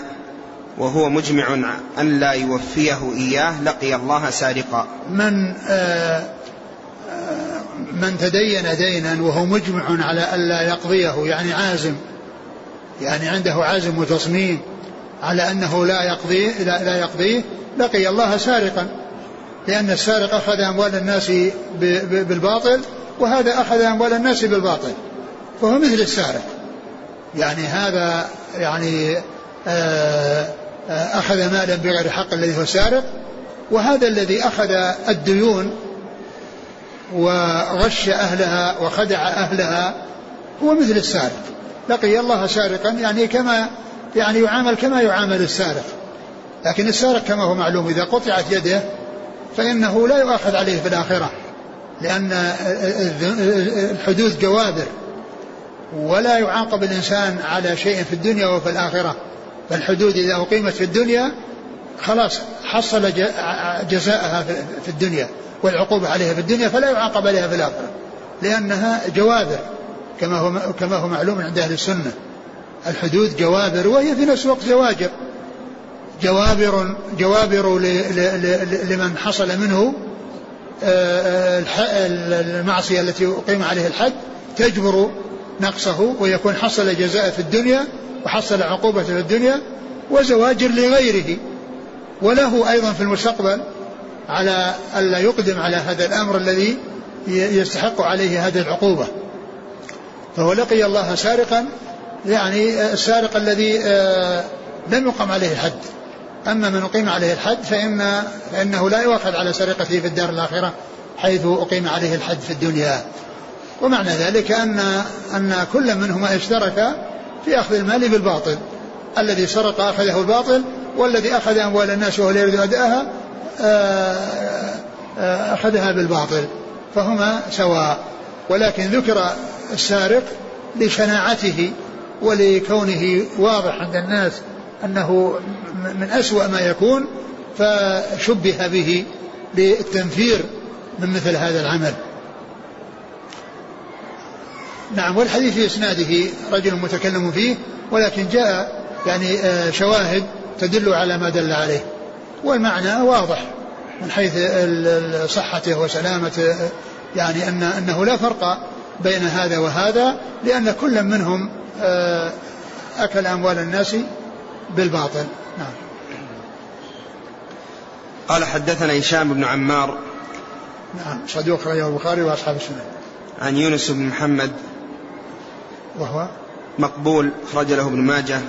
وهو مجمع أن لا يوفيه إياه لقي الله سارقا. من آه، آه، من تدين دينا وهو مجمع على ألا يقضيه يعني عازم يعني عنده عزم وتصميم على أنه لا يقضيه لا, لا يقضيه لقي الله سارقا. لأن السارق أخذ أموال الناس بالباطل وهذا أخذ أموال الناس بالباطل فهو مثل السارق. يعني هذا يعني آه آه، أخذ مالا بغير حق الذي هو سارق وهذا الذي أخذ الديون وغش أهلها وخدع أهلها هو مثل السارق. لقي الله سارقا يعني كما يعني يعامل كما يعامل السارق. لكن السارق كما هو معلوم إذا قطعت يده فإنه لا يؤاخذ عليه في الآخرة لأن الحدود جوابر. ولا يعاقب الإنسان على شيء في الدنيا وفي الآخرة. فالحدود إذا أقيمت في الدنيا خلاص حصل جزاءها في الدنيا والعقوبة عليها في الدنيا فلا يعاقب عليها في الآخرة. لأنها جوابر كما هو كما هو معلوم عند أهل السنة. الحدود جوابر وهي في نفس الوقت زواجر جوابر جوابر لمن حصل منه آه، المعصية التي أقيم عليه الحد تجبر نقصه ويكون حصل جزاء في الدنيا وحصل عقوبة في الدنيا وزواجر لغيره. وله أيضا في المستقبل على ألا يقدم على هذا الأمر الذي يستحق عليه هذه العقوبة. فهو لقي الله سارقا يعني السارق الذي آه، لم يقم عليه الحد. أما من أقيم عليه الحد فإن فإنه لا يؤخذ على سرقته في الدار الآخرة حيث أقيم عليه الحد في الدنيا. ومعنى ذلك أن أن كل منهما اشترك في أخذ المال بالباطل. الذي سرق أخذه الباطل والذي أخذ أموال الناس وهو لا يريد أداءها آه، آه، أخذها بالباطل. فهما سواء. ولكن ذكر السارق لشناعته ولكونه واضح عند الناس أنه من أسوأ ما يكون فشبه به للتنفير من مثل هذا العمل. نعم والحديث في إسناده رجل متكلم فيه ولكن جاء يعني آه، شواهد تدل على ما دل عليه. والمعنى واضح من حيث صحته وسلامته يعني أن أنه لا فرق بين هذا وهذا لأن كل منهم آه، أكل أموال الناس بالباطل. نعم. قال حدثنا هشام بن عمار نعم صدوق أخرجه البخاري وأصحاب السنة. عن يونس بن محمد وهو مقبول أخرج له ابن ماجه.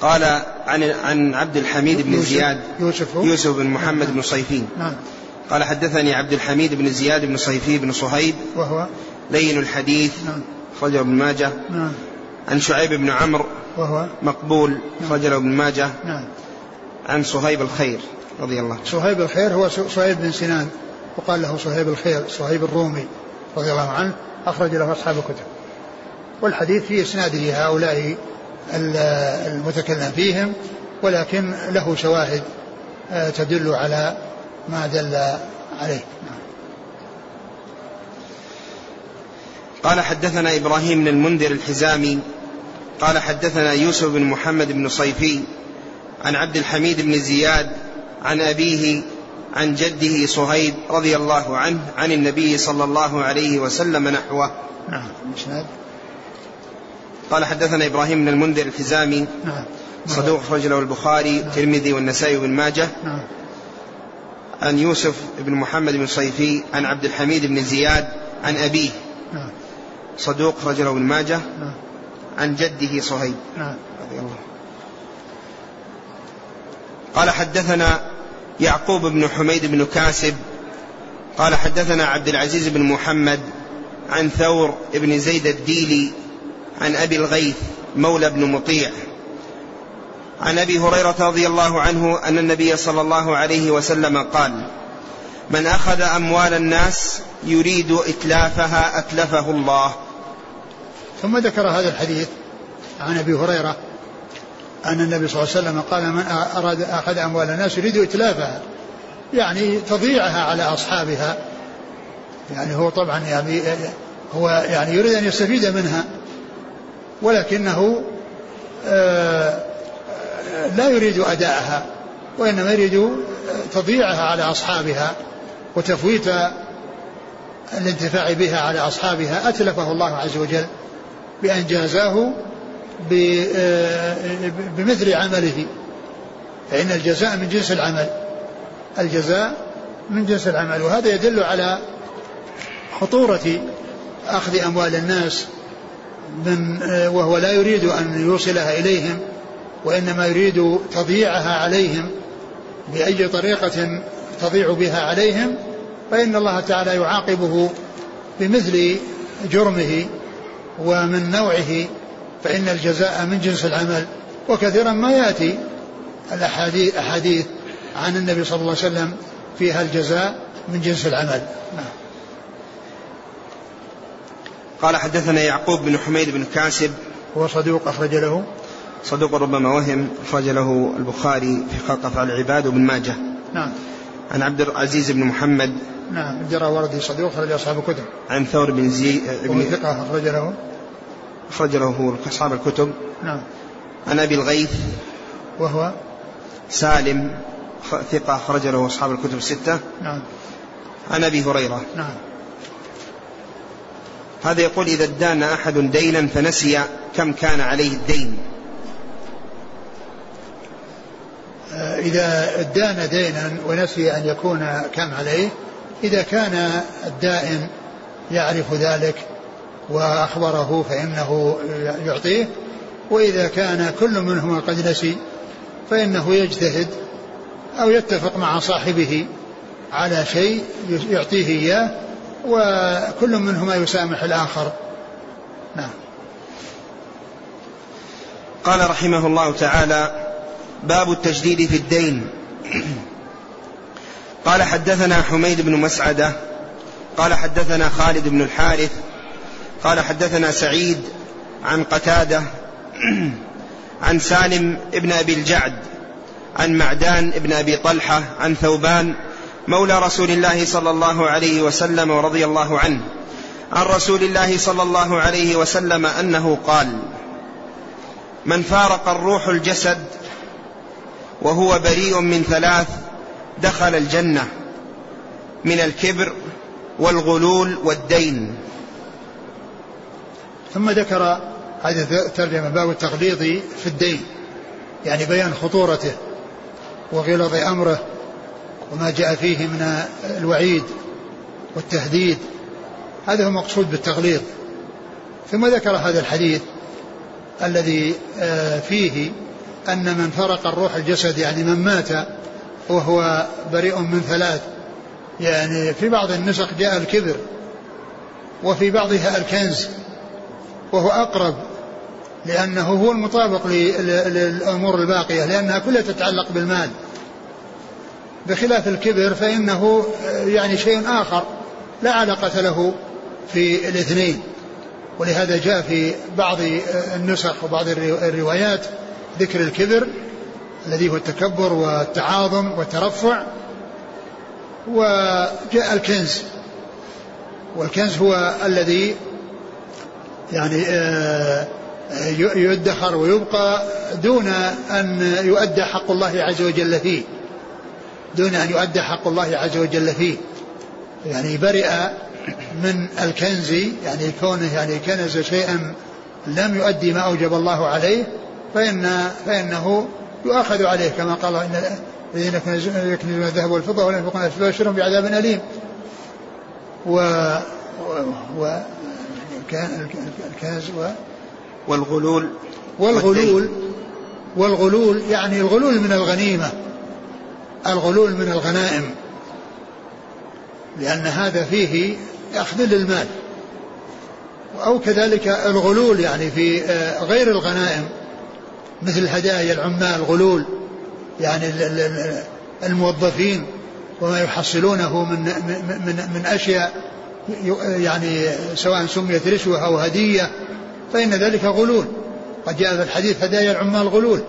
قال عن عن عبد الحميد بن زياد يوسف يوسف بن محمد نعم. بن صيفين. نعم. قال حدثني عبد الحميد بن زياد بن صيفي بن صهيب وهو؟ لين الحديث نعم. أخرجه ابن ماجه. نعم. عن شعيب بن عمرو وهو؟ مقبول أخرج له ابن ماجه. نعم. عن صهيب الخير رضي الله عنه. صهيب الخير هو صهيب بن سنان وقال له صهيب الخير صهيب الرومي رضي الله عنه أخرج له أصحاب الكتب. والحديث في إسناده هؤلاء المتكلم فيهم ولكن له شواهد آه، تدل على ما دل عليه. قال حدثنا إبراهيم بن المنذر الحزامي قال حدثنا يوسف بن محمد بن صيفي عن عبد الحميد بن زياد عن أبيه عن جده صهيب رضي الله عنه عن النبي صلى الله عليه وسلم نحوه. نعم قال حدثنا إبراهيم بن المنذر الحزامي نعم. صدوق أخرج له البخاري نعم. الترمذي والنسائي وابن ماجه. نعم. عن يوسف بن محمد بن صيفي عن عبد الحميد بن زياد عن أبيه. نعم. صدوق أخرج له ابن ماجه. نعم. عن جده صهيب. نعم. رضي الله قال حدثنا يعقوب بن حميد بن كاسب. قال حدثنا عبد العزيز بن محمد عن ثور بن زيد الديلي عن أبي الغيث مولى بن مطيع. عن أبي هريرة رضي الله عنه أن النبي صلى الله عليه وسلم قال من أخذ أموال الناس يريد إتلافها أتلفه الله. ثم ذكر هذا الحديث عن أبي هريرة أن النبي صلى الله عليه وسلم قال من اراد أخذ أموال الناس يريد إتلافها. يعني تضييعها على أصحابها. يعني هو طبعا يعني هو يعني يريد أن يستفيد منها. ولكنه آه، لا يريد أداءها وإنما يريد تضييعها على أصحابها وتفويت الانتفاع بها على أصحابها. أتلفه الله عز وجل بأن جازاه آه، بمثل عمله. فإن الجزاء من جنس العمل الجزاء من جنس العمل وهذا يدل على خطورة أخذ أموال الناس من آه، وهو لا يريد أن يوصلها إليهم وإنما يريد تضييعها عليهم بأي طريقة تضيع بها عليهم فإن الله تعالى يعاقبه بمثل جرمه ومن نوعه فإن الجزاء من جنس العمل. وكثيرا ما يأتي الأحاديث أحاديث عن النبي صلى الله عليه وسلم فيها الجزاء من جنس العمل. نعم. قال حدثنا يعقوب بن حميد بن كاسب. هو صدوق أخرج له. صدوق ربما وهم أخرج له البخاري في خلق أفعال العباد وابن ماجه. نعم. عن عبد العزيز بن محمد. نعم. جرى وردي صدوق أخرج أصحاب الكتب. عن ثور بن زي بن ثقة أخرج له. أخرج له أصحاب الكتب. نعم. عن أبي الغيث. وهو؟ سالم. ثقة أخرج له أصحاب الكتب الستة. نعم. عن أبي هريرة. نعم. هذا يقول إذا ادان أحد دينا فنسي كم كان عليه الدين. آه، إذا ادان دينا ونسي أن يكون كم عليه إذا كان الدائن يعرف ذلك وأخبره فإنه يعطيه وإذا كان كل منهما قد نسي فإنه يجتهد أو يتفق مع صاحبه على شيء يعطيه إياه وكل منهما يسامح الآخر. نعم. قال رحمه الله تعالى باب التجديد في الدين. قال حدثنا حميد بن مسعدة قال حدثنا خالد بن الحارث قال حدثنا سعيد عن قتادة عن سالم بن أبي الجعد عن معدان بن أبي طلحة عن ثوبان مولى رسول الله صلى الله عليه وسلم ورضي الله عنه عن رسول الله صلى الله عليه وسلم أنه قال من فارق الروح الجسد وهو بريء من ثلاث دخل الجنة من الكبر والغلول والدين. ثم ذكر هذه الترجمة باب التغليظ في الدين يعني بيان خطورته وغلظ أمره وما جاء فيه من الوعيد والتهديد هذا هو مقصود بالتغليظ. ثم ذكر هذا الحديث الذي آه، فيه أن من فرق الروح الجسد يعني من مات وهو بريء من ثلاث يعني في بعض النسخ جاء الكبر وفي بعضها الكنز وهو أقرب لأنه هو المطابق للأمور الباقية لأنها كلها تتعلق بالمال. بخلاف الكبر فإنه يعني شيء آخر لا علاقة له في الاثنين. ولهذا جاء في بعض النسخ وبعض الروايات ذكر الكبر الذي هو التكبر والتعاظم والترفع وجاء الكنز. والكنز هو الذي يعني آه، يدخر ويبقى دون أن يؤدى حق الله عز وجل فيه. دون أن يؤدى حق الله عز وجل فيه. يعني برئ من الكنز يعني كونه يعني كنز شيئا لم يؤدي ما أوجب الله عليه فإن فإنه يؤاخذ عليه كما قال إن الذين يكنزون الذهب والفضة ولا ينفقون فبشرهم بعذاب أليم. و, و, الكنز و والغلول. والغلول والغلول يعني الغلول من الغنيمة. الغلول من الغنائم. لأن هذا فيه أخذ للمال. أو كذلك الغلول يعني في آه، غير الغنائم. مثل هدايا العمال غلول. يعني الموظفين وما يحصلونه من من من أشياء يعني سواء سميت رشوة أو هدية فإن ذلك غلول. قد جاء في الحديث هدايا العمال غلول.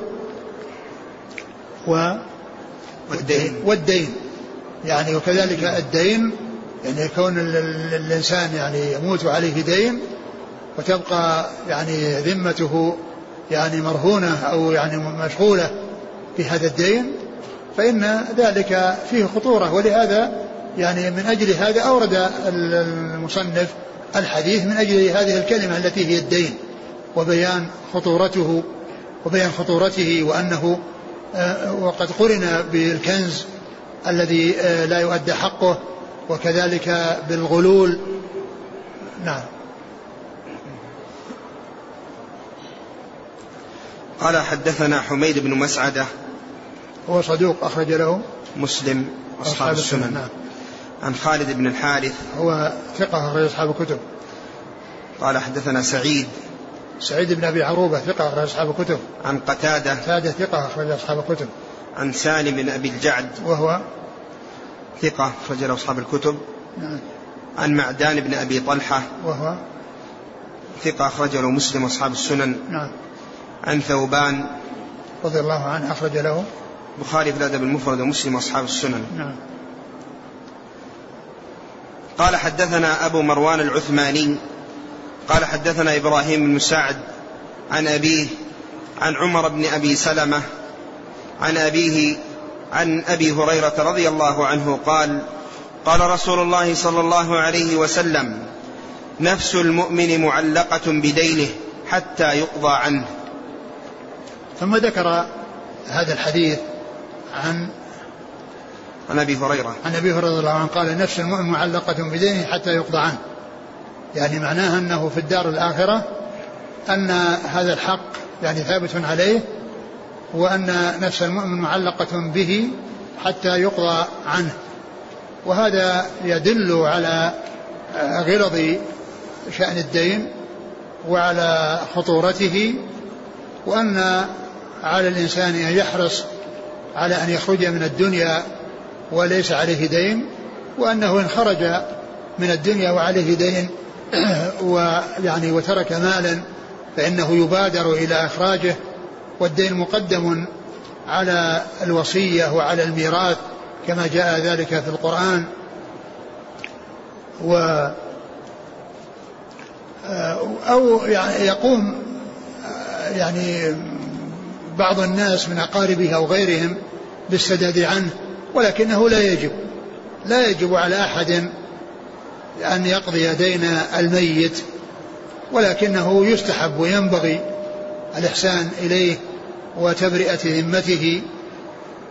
و والدين. والدين. يعني وكذلك الدين يعني كون الإنسان يعني يموت عليه دين وتبقى يعني ذمته يعني مرهونة أو يعني مشغولة بهذا الدين فإن ذلك فيه خطورة. ولهذا يعني من أجل هذا أورد المصنف الحديث من أجل هذه الكلمة التي هي الدين وبيان خطورته وبيان خطورته وأنه وقد قرن بالكنز الذي آه، لا يؤدى حقه وكذلك بالغلول. نعم. قال حدثنا حميد بن مسعدة. هو صدوق أخرج له. مسلم أصحاب السنن. نعم. عن خالد بن الحارث. هو ثقة أخرج أصحاب الكتب. قال حدثنا سعيد. سعيد بن أبي عروبة ثقة أخرج أصحاب الكتب. عن قتادة. قتادة ثقة أخرج أصحاب الكتب. عن سالم بن أبي الجعد. وهو ثقة أخرج له أصحاب الكتب. نعم. عن معدان بن أبي طلحة. وهو ثقة أخرج له مسلم وأصحاب السنن. نعم. عن ثوبان. رضي الله عنه أخرج له البخاري في الأدب المفرد ومسلم وأصحاب السنن. نعم. قال حدثنا أبو مروان العثماني. قال حدثنا إبراهيم بن سعد عن أبيه عن عمر بن أبي سلمة عن أبيه عن أبي هريرة رضي الله عنه قال قال رسول الله صلى الله عليه وسلم نفس المؤمن معلقة بدينه حتى يقضى عنه. ثم ذكر هذا الحديث عن عن أبي هريرة. عن أبي هريرة رضي الله عنه قال نفس المؤمن معلقة بدينه حتى يقضى عنه. يعني معناها أنه في الدار الآخرة أن هذا الحق يعني ثابت عليه وأن نفس المؤمن معلقة به حتى يقضى عنه. وهذا يدل على غلظ شأن الدين وعلى خطورته وأن على الإنسان أن يحرص على أن يخرج من الدنيا وليس عليه دين وأنه إن خرج من الدنيا وعليه دين *coughs* ويعني وترك مالا فإنه يبادر إلى إخراجه والدين مقدم على الوصية وعلى الميراث كما جاء ذلك في القرآن. و أو يعني يقوم يعني بعض الناس من أقاربه أو غيرهم بالسداد عنه ولكنه لا يجب لا يجب على أحد أن يقضي دين الميت ولكنه يستحب وينبغي الإحسان إليه وتبرئة ذمته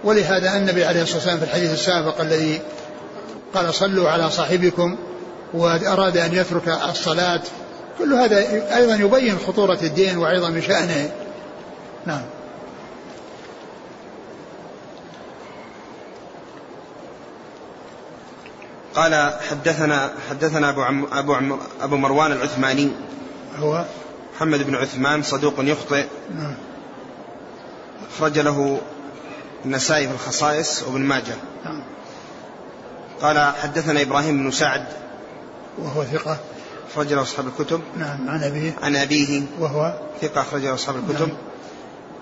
ولهذا النبي عليه الصلاة والسلام في الحديث السابق الذي قال صلوا على صاحبكم وأراد أن يترك الصلاة. كل هذا أيضا يبين خطورة الدين وعظم شأنه. نعم. قال حدثنا حدثنا أبو عم أبو عم أبو مروان العثماني. هو محمد بن عثمان صدوق يخطئ. نعم. أخرج له النسائي في الخصائص وابن ماجه. نعم. قال حدثنا إبراهيم بن سعد. وهو ثقة. أخرج له أصحاب الكتب. نعم عن أبيه. عن أبيه. وهو ثقة أخرج له أصحاب الكتب. نعم.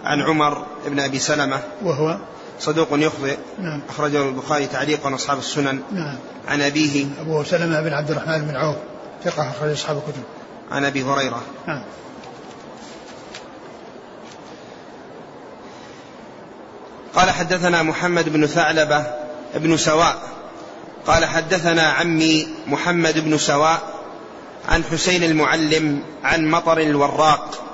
عن عمر بن أبي سلمة. وهو صدوق يخطئ نعم. أخرجه البخاري تعليقا أصحاب السنن. نعم. عن أبيه. أبو سلمة بن عبد الرحمن بن عوف. ثقة أخرج أصحاب الكتب. عن أبي هريرة. نعم. قال حدثنا محمد بن ثعلبة بن سواء. قال حدثنا عمي محمد بن سواء عن حسين المعلم عن مطر الوراق.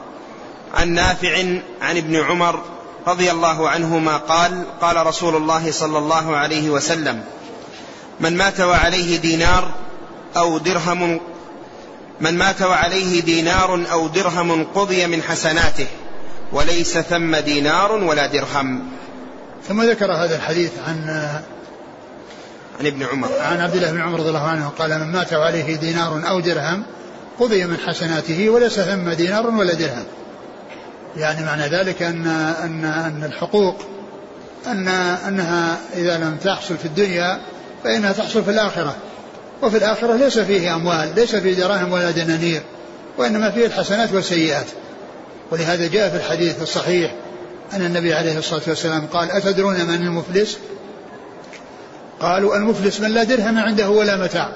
عن نافع عن ابن عمر رضي الله عنهما قال قال رسول الله صلى الله عليه وسلم من مات وعليه دينار أو درهم من مات وعليه دينار أو درهم قضي من حسناته وليس ثم دينار ولا درهم. ثم ذكر هذا الحديث عن عن ابن عمر. عن عبد الله بن عمر رضي الله عنه قال من مات وعليه دينار أو درهم قضي من حسناته وليس ثم دينار ولا درهم. يعني معنى ذلك ان ان أن الحقوق ان أنها إذا لم تحصل في الدنيا فإنها تحصل في الآخرة. وفي الآخرة ليس فيه أموال ليس فيه دراهم ولا دنانير وإنما فيه الحسنات والسيئات. ولهذا جاء في الحديث الصحيح أن النبي عليه الصلاة والسلام قال أتدرون من المفلس؟ قالوا المفلس من لا درهم عنده ولا متاع.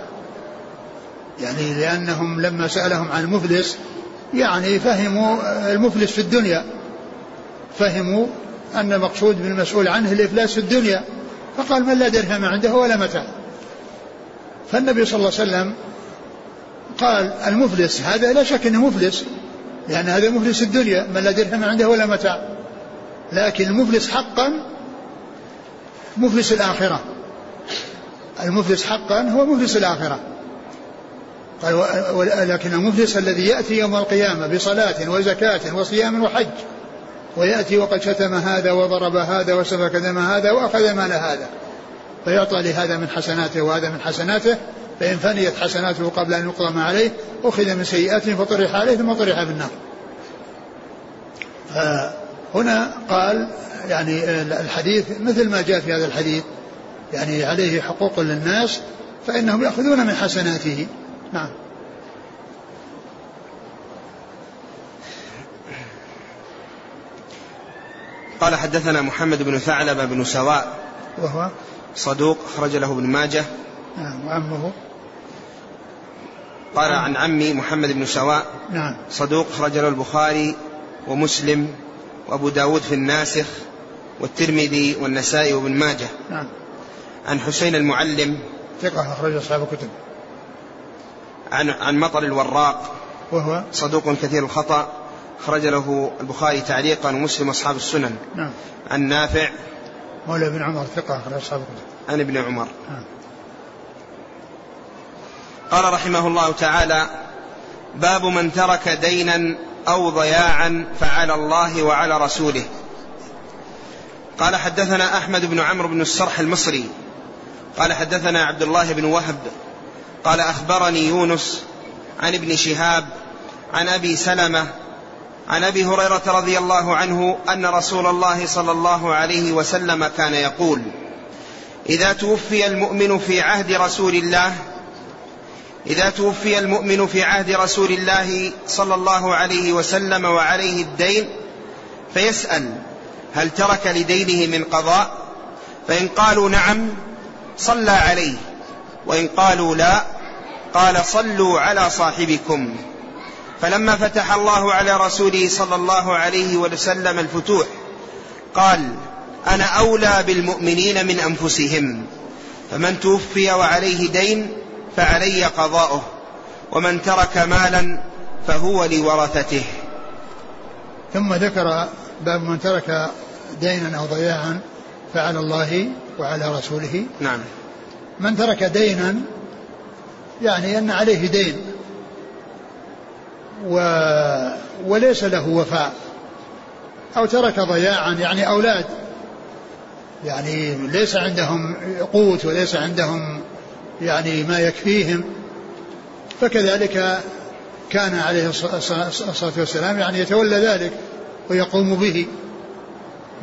يعني لأنهم لما سألهم عن المفلس يعني فهموا المفلس في الدنيا. فهموا أن المقصود بالمسؤول عنه الإفلاس في الدنيا. فقال من لا درهم عنده ولا متاع. فالنبي صلى الله عليه وسلم قال المفلس هذا لا شك إنه مفلس لأن هذا مفلس الدنيا من لا درهم عنده ولا متاع. لكن المفلس حقا مفلس الآخرة. المفلس حقا هو مفلس الآخرة. قال لكن المفلس الذي يأتي يوم القيامة بصلاة وزكاة وصيام وحج ويأتي وقد شتم هذا وضرب هذا وسفك دم هذا وأخذ مال هذا فيعطى لهذا من حسناته وهذا من حسناته فإن فنيت حسناته قبل أن يقضى ما عليه أخذ من سيئاته فطرح عليه ثم طرح في النار. هنا قال يعني الحديث مثل ما جاء في هذا الحديث يعني عليه حقوق للناس فإنهم يأخذون من حسناته. نعم. قال حدثنا محمد بن ثعلبة بن سواء. وهو؟ صدوق أخرج له ابن ماجه. نعم وعمه؟ قال عن عمي محمد بن سواء. نعم. صدوق أخرج له البخاري ومسلم وأبو داود في الناسخ والترمذي والنسائي وابن ماجه. نعم. عن حسين المعلم. ثقة أخرج أصحاب الكتب. عن عن مطر الوراق. وهو صدوق كثير الخطأ. أخرج له البخاري تعليقا ومسلم أصحاب السنن. نعم. عن نافع. مولى بن عمر ثقة أخرج أصحاب الكتب. عن ابن عمر. نعم. قال رحمه الله تعالى باب من ترك دينا أو ضياعا فعلى الله وعلى رسوله. قال حدثنا أحمد بن عمرو بن السرح المصري. قال حدثنا عبد الله بن وهب قال أخبرني يونس عن ابن شهاب عن أبي سلمة عن أبي هريرة رضي الله عنه أن رسول الله صلى الله عليه وسلم كان يقول إذا توفي المؤمن في عهد رسول الله إذا توفي المؤمن في عهد رسول الله صلى الله عليه وسلم وعليه الدين فيسأل هل ترك لدينه من قضاء؟ فإن قالوا نعم صلى عليه. وإن قالوا لا قال صلوا على صاحبكم. فلما فتح الله على رسوله صلى الله عليه وسلم الفتوح قال أنا أولى بالمؤمنين من أنفسهم. فمن توفي وعليه دين فعلي قضاؤه ومن ترك مالا فهو لورثته. ثم ذكر باب من ترك دينا أو ضياعا فعلى الله وعلى رسوله. نعم. من ترك دينا يعني أن عليه دين. و وليس له وفاء. أو ترك ضياعا يعني أولاد. يعني ليس عندهم قوت وليس عندهم يعني ما يكفيهم. فكذلك كان عليه الصلاة والسلام يعني يتولى ذلك ويقوم به.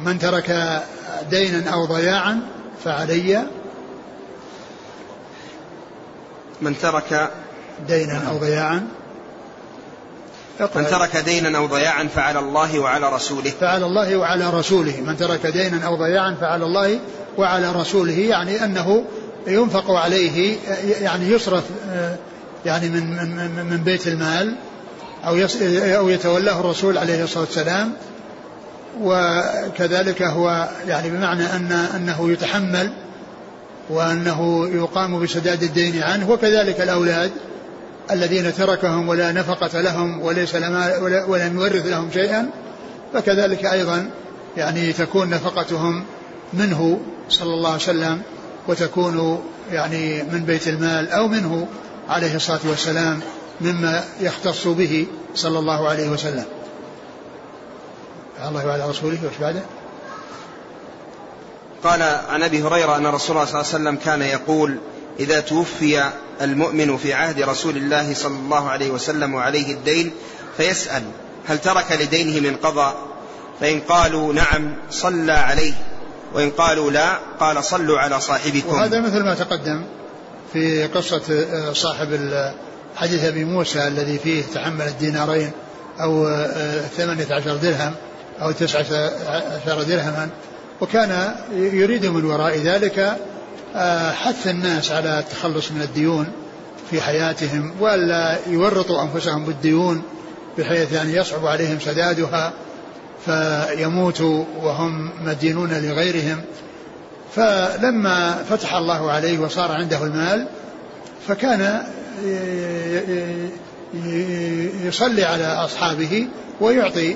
من ترك دينا أو ضياعا فعلي من ترك دينا أو ضياعا. من ترك دينا أو ضياعا فعلى الله وعلى رسوله. فعلى الله وعلى رسوله. من ترك دينا أو ضياعا فعلى الله وعلى رسوله يعني أنه ينفق عليه يعني يصرف يعني من من من بيت المال أو أو يتولاه الرسول عليه الصلاة والسلام. وكذلك هو يعني بمعنى أن أنه يتحمل وأنه يقام بسداد الدين عنه وكذلك الأولاد الذين تركهم ولا نفقة لهم وليس لما ولم يورث لهم شيئا فكذلك أيضا يعني تكون نفقتهم منه صلى الله عليه وسلم وتكون يعني من بيت المال أو منه عليه الصلاة والسلام مما يختص به صلى الله عليه وسلم. الله وعلى رسوله وش بعده؟ قال عن أبي هريرة أن رسول الله صلى الله عليه وسلم كان يقول إذا توفي المؤمن في عهد رسول الله صلى الله عليه وسلم وعليه الدين فيسأل هل ترك لدينه من قضاء؟ فإن قالوا نعم صلى عليه. وإن قالوا لا قال صلوا على صاحبكم. وهذا مثل ما تقدم في قصة آه، صاحب حديث أبي موسى الذي فيه تحمل الدينارين أو آه، ثمانية عشر درهم تسعة عشر درهما وكان يريد من وراء ذلك آه، حث الناس على التخلص من الديون في حياتهم ولا يورطوا أنفسهم بالديون بحيث يعني يصعب عليهم سدادها فيموتوا وهم مدينون لغيرهم. فلما فتح الله عليه وصار عنده المال فكان يصلي على أصحابه ويعطي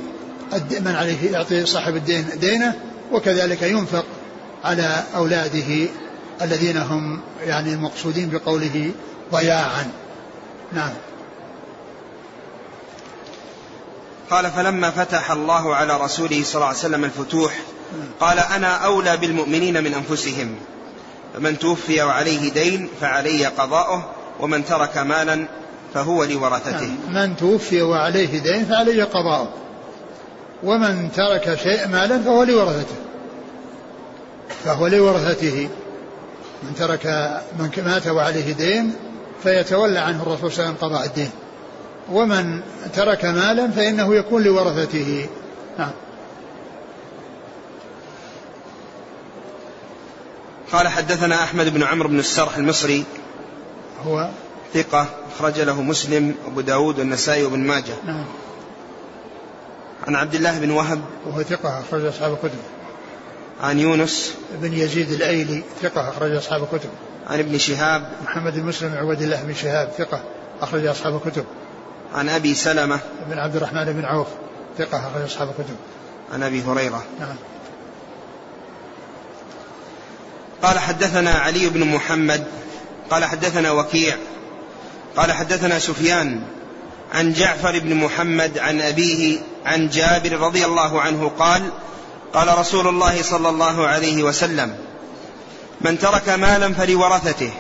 من عليه يعطي صاحب الدين دينه وكذلك ينفق على أولاده الذين هم يعني المقصودين بقوله ضياعا. نعم. قال فلما فتح الله على رسوله صلى الله عليه وسلم الفتوح قال أنا أولى بالمؤمنين من أنفسهم. فمن توفي وعليه دين فعلي قضاؤه ومن ترك مالا فهو لورثته. نعم. من توفي وعليه دين فعلي قضاؤه. ومن ترك شيء مالا فهو لورثته. فهو لورثته. من ترك من مات وعليه دين فيتولى عنه الرسول صلى الله عليه وسلم قضاء الدين. ومن ترك مالا فإنه يكون لورثته. نعم. قال حدثنا أحمد بن عمرو بن السرح المصري. هو ثقة أخرج له مسلم وأبو داود والنسائي وابن ماجه. نعم. عن عبد الله بن وهب وهو ثقة أخرج أصحاب الكتب. عن يونس بن يزيد الأيلي ثقة أخرج أصحاب الكتب. عن ابن شهاب محمد بن مسلم عبد الله بن شهاب ثقة أخرج أصحاب الكتب. عن أبي سلمة بن عبد الرحمن بن عوف ثقة أخرج أصحاب الكتب. عن أبي هريرة. نعم. قال حدثنا علي بن محمد قال حدثنا وكيع قال حدثنا سفيان عن جعفر بن محمد عن أبيه عن جابر رضي الله عنه قال قال رسول الله صلى الله عليه وسلم من ترك مالا فلورثته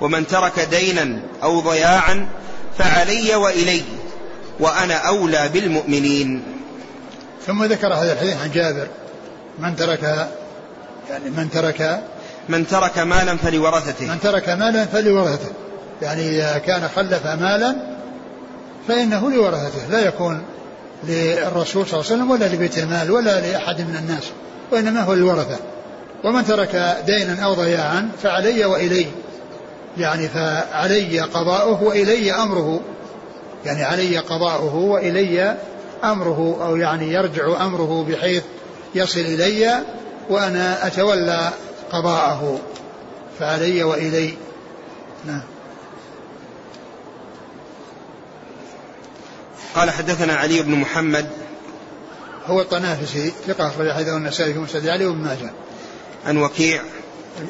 ومن ترك دينا أو ضياعا فعلي وإلي وأنا أولى بالمؤمنين. ثم ذكر هذا الحديث عن جابر من ترك يعني من ترك من ترك مالا فلورثته. من ترك مالا فلورثته يعني إذا كان خلف مالا فإنه لورثته لا يكون للرسول صلى الله عليه وسلم ولا لبيت المال ولا لأحد من الناس وإنما هو للورثة ومن ترك دينا أو ضياعا فعلي وإلي يعني فعلي قضاؤه وإلي أمره يعني علي قضاؤه وإلي أمره أو يعني يرجع أمره بحيث يصل إلي وأنا أتولى قضاءه فعلي وإلي. نعم. قال حدثنا علي بن محمد. هو الطنافسي ثقة أخرج حديثه النسائي في مسجد علي وابن ماجه. عن وكيع.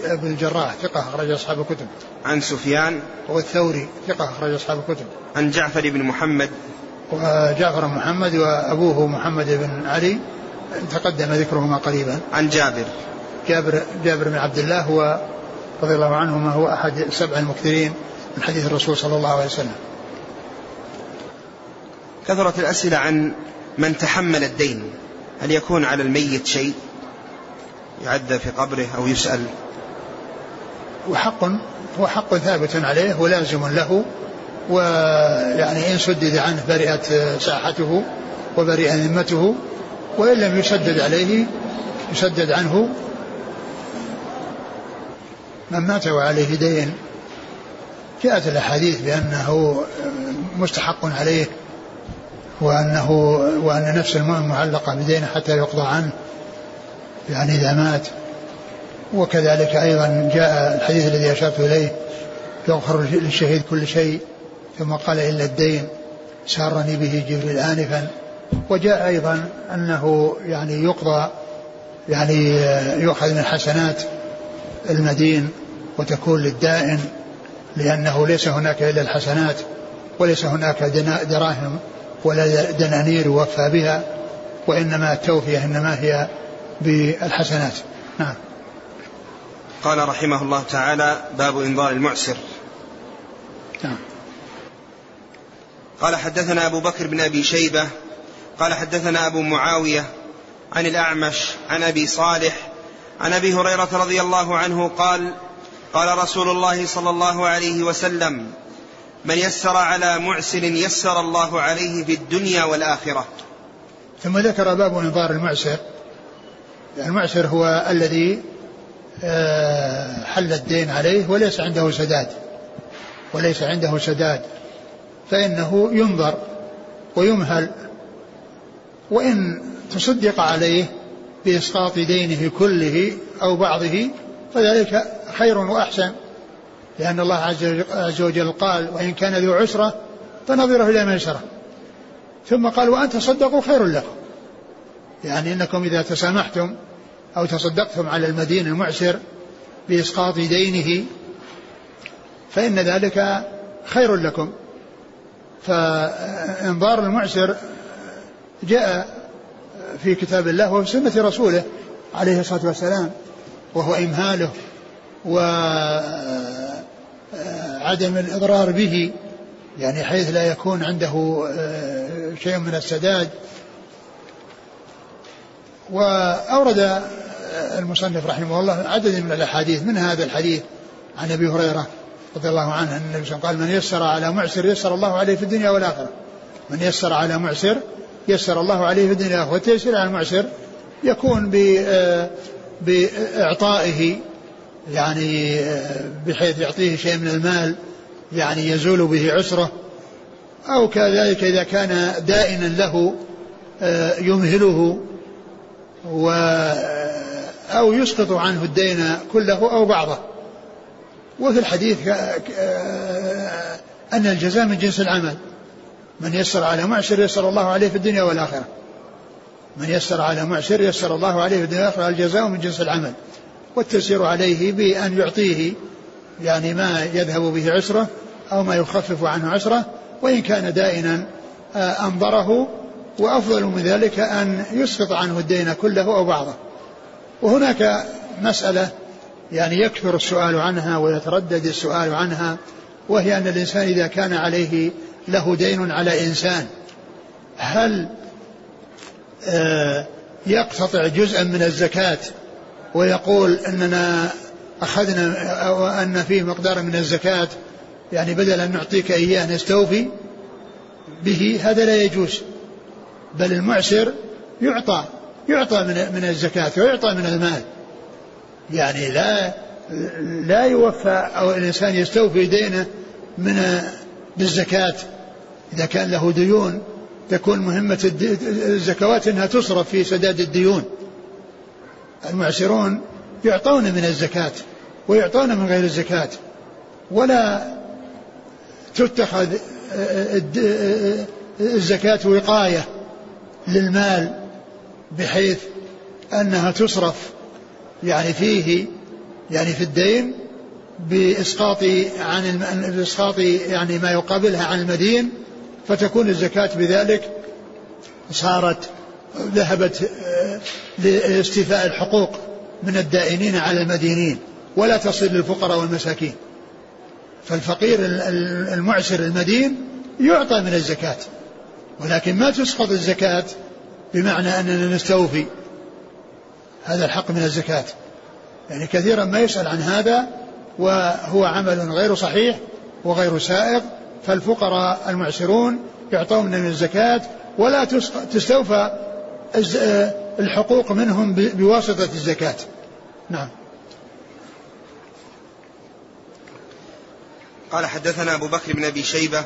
ابن الجراح ثقة أخرج أصحاب الكتب. عن سفيان. هو الثوري ثقة أخرج أصحاب الكتب. عن جعفر بن محمد. وجعفر محمد وأبوه محمد بن علي تقدم ذكرهما قريبا. عن جابر. جابر جابر بن عبد الله هو رضي الله عنهما هو أحد السبع المكثرين من حديث الرسول صلى الله عليه وسلم. كثرت الأسئلة عن من تحمل الدين. هل يكون على الميت شيء يعد في قبره أو يسأل؟ وحق هو حق ثابت عليه ولازم له ويعني إن سدد عنه برئت ساحته وبرئ ذمته وإن لم يسدد عليه يسدد عنه من مات وعليه دين. جاءت الأحاديث بأنه مستحق عليه وأنه وأن نفس المؤمن معلقة بدينه حتى يقضى عنه يعني إذا مات. وكذلك أيضا جاء الحديث الذي أشرت إليه يغفر للشهيد كل شيء ثم قال إلا الدين سارني به جبريل آنفا. وجاء أيضا أنه يعني يقضى يعني يؤخذ من حسنات المدين وتكون للدائن لأنه ليس هناك إلا الحسنات وليس هناك دراهم ولا دنانير يوفى بها وإنما التوفية إنما هي بالحسنات. نعم. قال رحمه الله تعالى باب إنظار المعسر. نعم. قال حدثنا أبو بكر بن أبي شيبة قال حدثنا أبو معاوية عن الأعمش عن أبي صالح عن أبي هريرة رضي الله عنه قال قال رسول الله صلى الله عليه وسلم من يسر على معسر يسر الله عليه في الدنيا والآخرة. ثم ذكر باب انظار المعسر. المعسر هو الذي آه، حل الدين عليه وليس عنده سداد. وليس عنده سداد. فإنه ينظر ويمهل. وإن تصدق عليه بإسقاط دينه كله أو بعضه فذلك خير وأحسن. لأن الله عز وجل قال وإن كان ذو عسرة فنظره إلى ميسرة ثم قال وأن تصدقوا خير لكم. يعني إنكم إذا تسامحتم أو تصدقتم على المدين المعسر بإسقاط دينه فإن ذلك خير لكم. فإنظار المعسر جاء في كتاب الله وفي سنة رسوله عليه الصلاة والسلام وهو إمهاله وعدم الإضرار به يعني حيث لا يكون عنده آه، شيء من السداد. وأورد المصنف رحمه الله عدد من الأحاديث من هذا الحديث عن أبي هريرة رضي الله عنه أن النبي قال من يسر على معسر يسر الله عليه في الدنيا والآخرة. من يسر على معسر يسر الله عليه في الدنيا والآخرة. والتيسير على المعسر يكون آه، بإعطائه يعني بحيث يعطيه شيء من المال يعني يزول به عسره. أو كذلك إذا كان دائنا له يمهله و أو يسقط عنه الدين كله أو بعضه. وفي الحديث أن الجزاء من جنس العمل. من يسر على معسر يسر الله عليه في الدنيا والآخرة. من يسر على معسر يسر الله عليه في الدنيا والآخرة. الجزاء من جنس العمل. والتسير عليه بأن يعطيه يعني ما يذهب به عسره أو ما يخفف عنه عسره وإن كان دائنا آه، أنظره وأفضل من ذلك أن يسقط عنه الدين كله أو بعضه. وهناك مسألة يعني يكثر السؤال عنها ويتردد السؤال عنها وهي أن الإنسان إذا كان عليه له دين على إنسان هل آه، يقتطع جزءا من الزكاة ويقول أننا أخذنا أو أن فيه مقدار من الزكاة يعني بدل أن نعطيك إياه نستوفي به هذا لا يجوز. بل المعسر يعطى يعطى من من الزكاة ويعطى من المال. يعني لا لا يوفى أو الإنسان يستوفي دينه من بالزكاة. إذا كان له ديون تكون مهمة الزكوات أنها تصرف في سداد الديون. المعسرون يعطون من الزكاة ويعطون من غير الزكاة. ولا تتخذ الزكاة وقاية للمال بحيث أنها تصرف يعني فيه يعني في الدين بإسقاط عن بإسقاط يعني ما يقابلها عن المدين فتكون الزكاة بذلك صارت ذهبت لاستيفاء الحقوق من الدائنين على المدينين ولا تصل للفقراء والمساكين. فالفقير المعسر المدين يعطى من الزكاة ولكن ما تسقط الزكاة بمعنى أننا نستوفي. هذا الحق من الزكاة. يعني كثيرا ما يسأل عن هذا وهو عمل غير صحيح وغير سائغ فالفقراء المعسرون يعطون من الزكاة ولا تستوفى الحقوق منهم بواسطة الزكاة نعم قال حدثنا أبو بكر بن أبي شيبة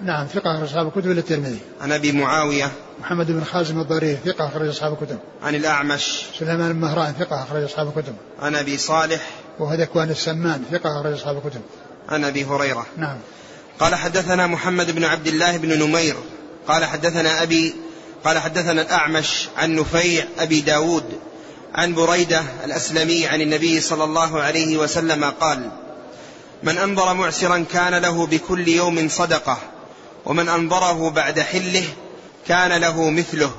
نعم ثقة أخرج أصحاب الكتب للترمذي. عن أبي معاوية محمد بن خازم الضرير ثقة أخرج أصحاب الكتب. عن الأعمش سليمان بن مهران ثقة أخرج أصحاب الكتب. عن أبي صالح وهو ذكوان السمان ثقة أخرج أصحاب الكتب. عن أبي هريرة. نعم. قال حدثنا محمد بن عبد الله بن نمير قال حدثنا أبي قال حدثنا الأعمش عن نفيع أبي داود عن بريدة الأسلمي عن النبي صلى الله عليه وسلم قال من أنظر معسرا كان له بكل يوم صدقة ومن أنظره بعد حله كان له مثله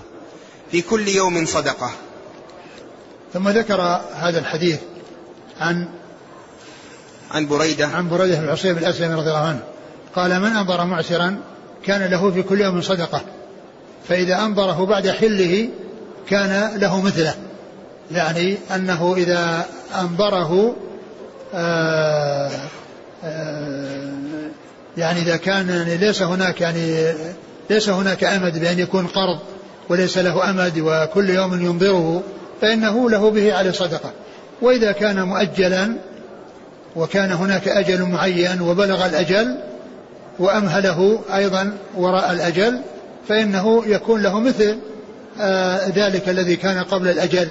في كل يوم صدقة. ثم ذكر هذا الحديث عن عن بريدة. عن بريدة بن العصيب الأسلمي رضي الله عنه. قال من أنظر معسرا كان له في كل يوم صدقة فإذا أنظره بعد حله كان له مثله. يعني أنه إذا أنظره آآ آه، آآ آه، يعني إذا كان يعني ليس هناك يعني ليس هناك أمد بأن يكون قرض وليس له أمد وكل يوم ينظره فإنه له به على صدقة. وإذا كان مؤجلا وكان هناك أجل معين وبلغ الأجل وأمهله أيضا وراء الأجل فإنه يكون له مثل آه ذلك الذي كان قبل الأجل.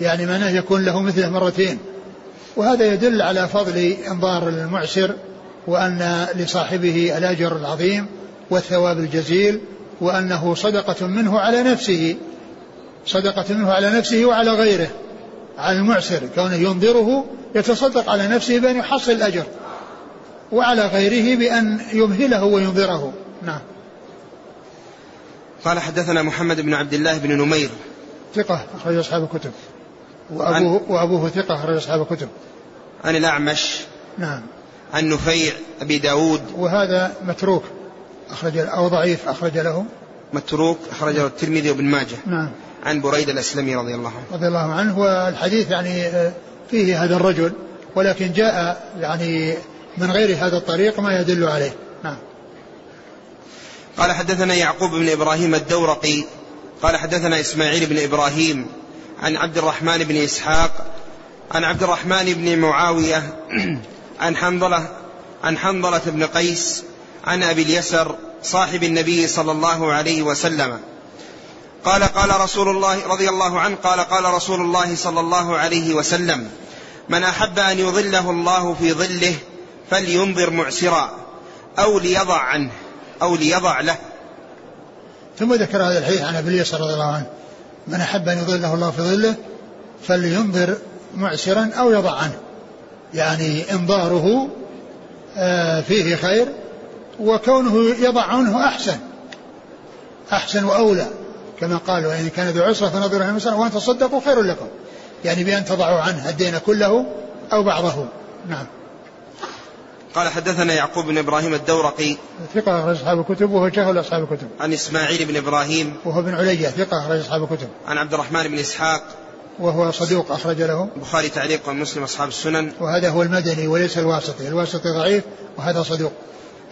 يعني معناه يكون له مثله مرتين. وهذا يدل على فضل إنظار المعسر وأن لصاحبه الأجر العظيم والثواب الجزيل وأنه صدقة منه على نفسه صدقة منه على نفسه وعلى غيره على المعسر. كونه ينظره يتصدق على نفسه بأن يحصل الأجر وعلى غيره بأن يمهله وينظره. نعم. قال حدثنا محمد بن عبد الله بن نمير. ثقة أخرج أصحاب الكتب. وأبوه, وأبوه ثقة أخرج أصحاب الكتب. عن الأعمش. نعم. عن نفيع أبي داود. وهذا متروك أخرج أو ضعيف أخرج له. متروك أخرجه الترمذي وابن ماجه. نعم. عن بريدة الأسلمي رضي الله عنه. رضي الله عنه والحديث يعني آه، فيه هذا الرجل ولكن جاء يعني من غير هذا الطريق ما يدل عليه. قال حدثنا يعقوب بن إبراهيم الدورقي قال حدثنا إسماعيل بن إبراهيم عن عبد الرحمن بن إسحاق عن عبد الرحمن بن معاوية عن حنظلة عن حنظلة بن قيس عن أبي اليسر صاحب النبي صلى الله عليه وسلم. قال قال رسول الله رضي الله عنه قال قال رسول الله صلى الله عليه وسلم من أحب أن يظله الله في ظله فلينظر معسرا أو ليضع عنه. أو ليضع له. ثم ذكر هذا الحديث عن أبي اليسر رضي الله عنه. من أحب أن يظله الله في ظله فلينظر معسرا أو يضع عنه. يعني إنظاره آه، فيه خير وكونه يضع عنه أحسن أحسن وأولى. كما قال وإن كان ذو عسرة فنظر إلى المسألة وأن تصدقوا خير لكم. يعني بأن تضعوا عنه الدين كله أو بعضه. نعم. قال حدثنا يعقوب بن إبراهيم الدورقي. ثقة أخرج أصحاب الكتب وهو جهل أصحاب الكتب. عن إسماعيل بن إبراهيم. وهو بن علية ثقة أخرج أصحاب الكتب. عن عبد الرحمن بن إسحاق. وهو صدوق أخرج له. البخاري تعليق ومسلم أصحاب السنن. وهذا هو المدني وليس الواسطي. الواسطي ضعيف وهذا صدوق.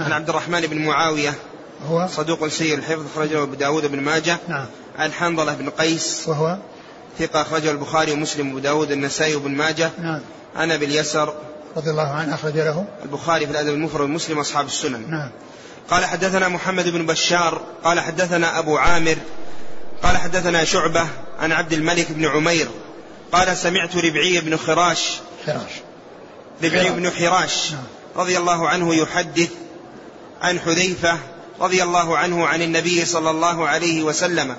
عن عبد الرحمن بن معاوية. هو؟ صدوق سيء الحفظ أخرجه أبو داود بن ماجه. نعم. عن حنظلة بن قيس. وهو؟ ثقة أخرجه البخاري ومسلم وأبو داود النسائي وابن ماجه. نعم. عن أبي اليسر. رضي الله عنه أخرج له. البخاري في الأدب المفرد ومسلم أصحاب السنن. نعم. قال حدثنا محمد بن بشار قال حدثنا أبو عامر قال حدثنا شعبة عن عبد الملك بن عمير قال سمعت ربعي بن خراش. خراش. ربعي بن حراش نعم. رضي الله عنه يحدث عن حذيفة رضي الله عنه عن النبي صلى الله عليه وسلم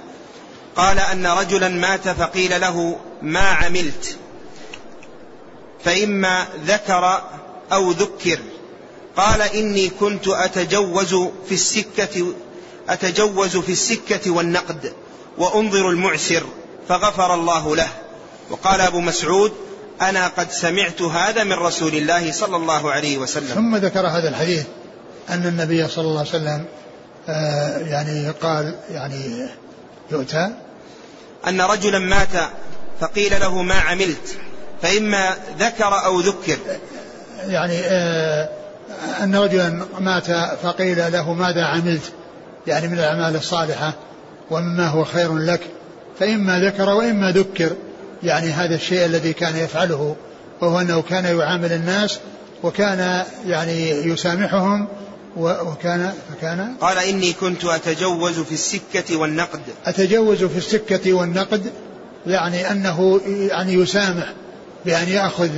قال أن رجلا مات فقيل له ما عملت. فإما ذكر أو ذكر. قال إني كنت أتجوز في السكة أتجوز في السكة والنقد وأنظر المعسر فغفر الله له. وقال أبو مسعود أنا قد سمعت هذا من رسول الله صلى الله عليه وسلم. ثم ذكر هذا الحديث أن النبي صلى الله عليه وسلم آه يعني قال يعني يؤتى. أن رجلا مات فقيل له ما عملت؟ فإما ذكر أو ذكر. يعني آه أن رجلا مات فقيل له ماذا عملت؟ يعني من الأعمال الصالحة ومما هو خير لك؟ فإما ذكر وإما ذكر. يعني هذا الشيء الذي كان يفعله وهو أنه كان يعامل الناس وكان يعني يسامحهم وكان فكان قال إني كنت أتجوز في السكة والنقد. أتجوز في السكة والنقد يعني أنه يعني يسامح. بأن يأخذ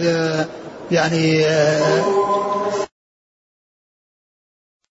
يعني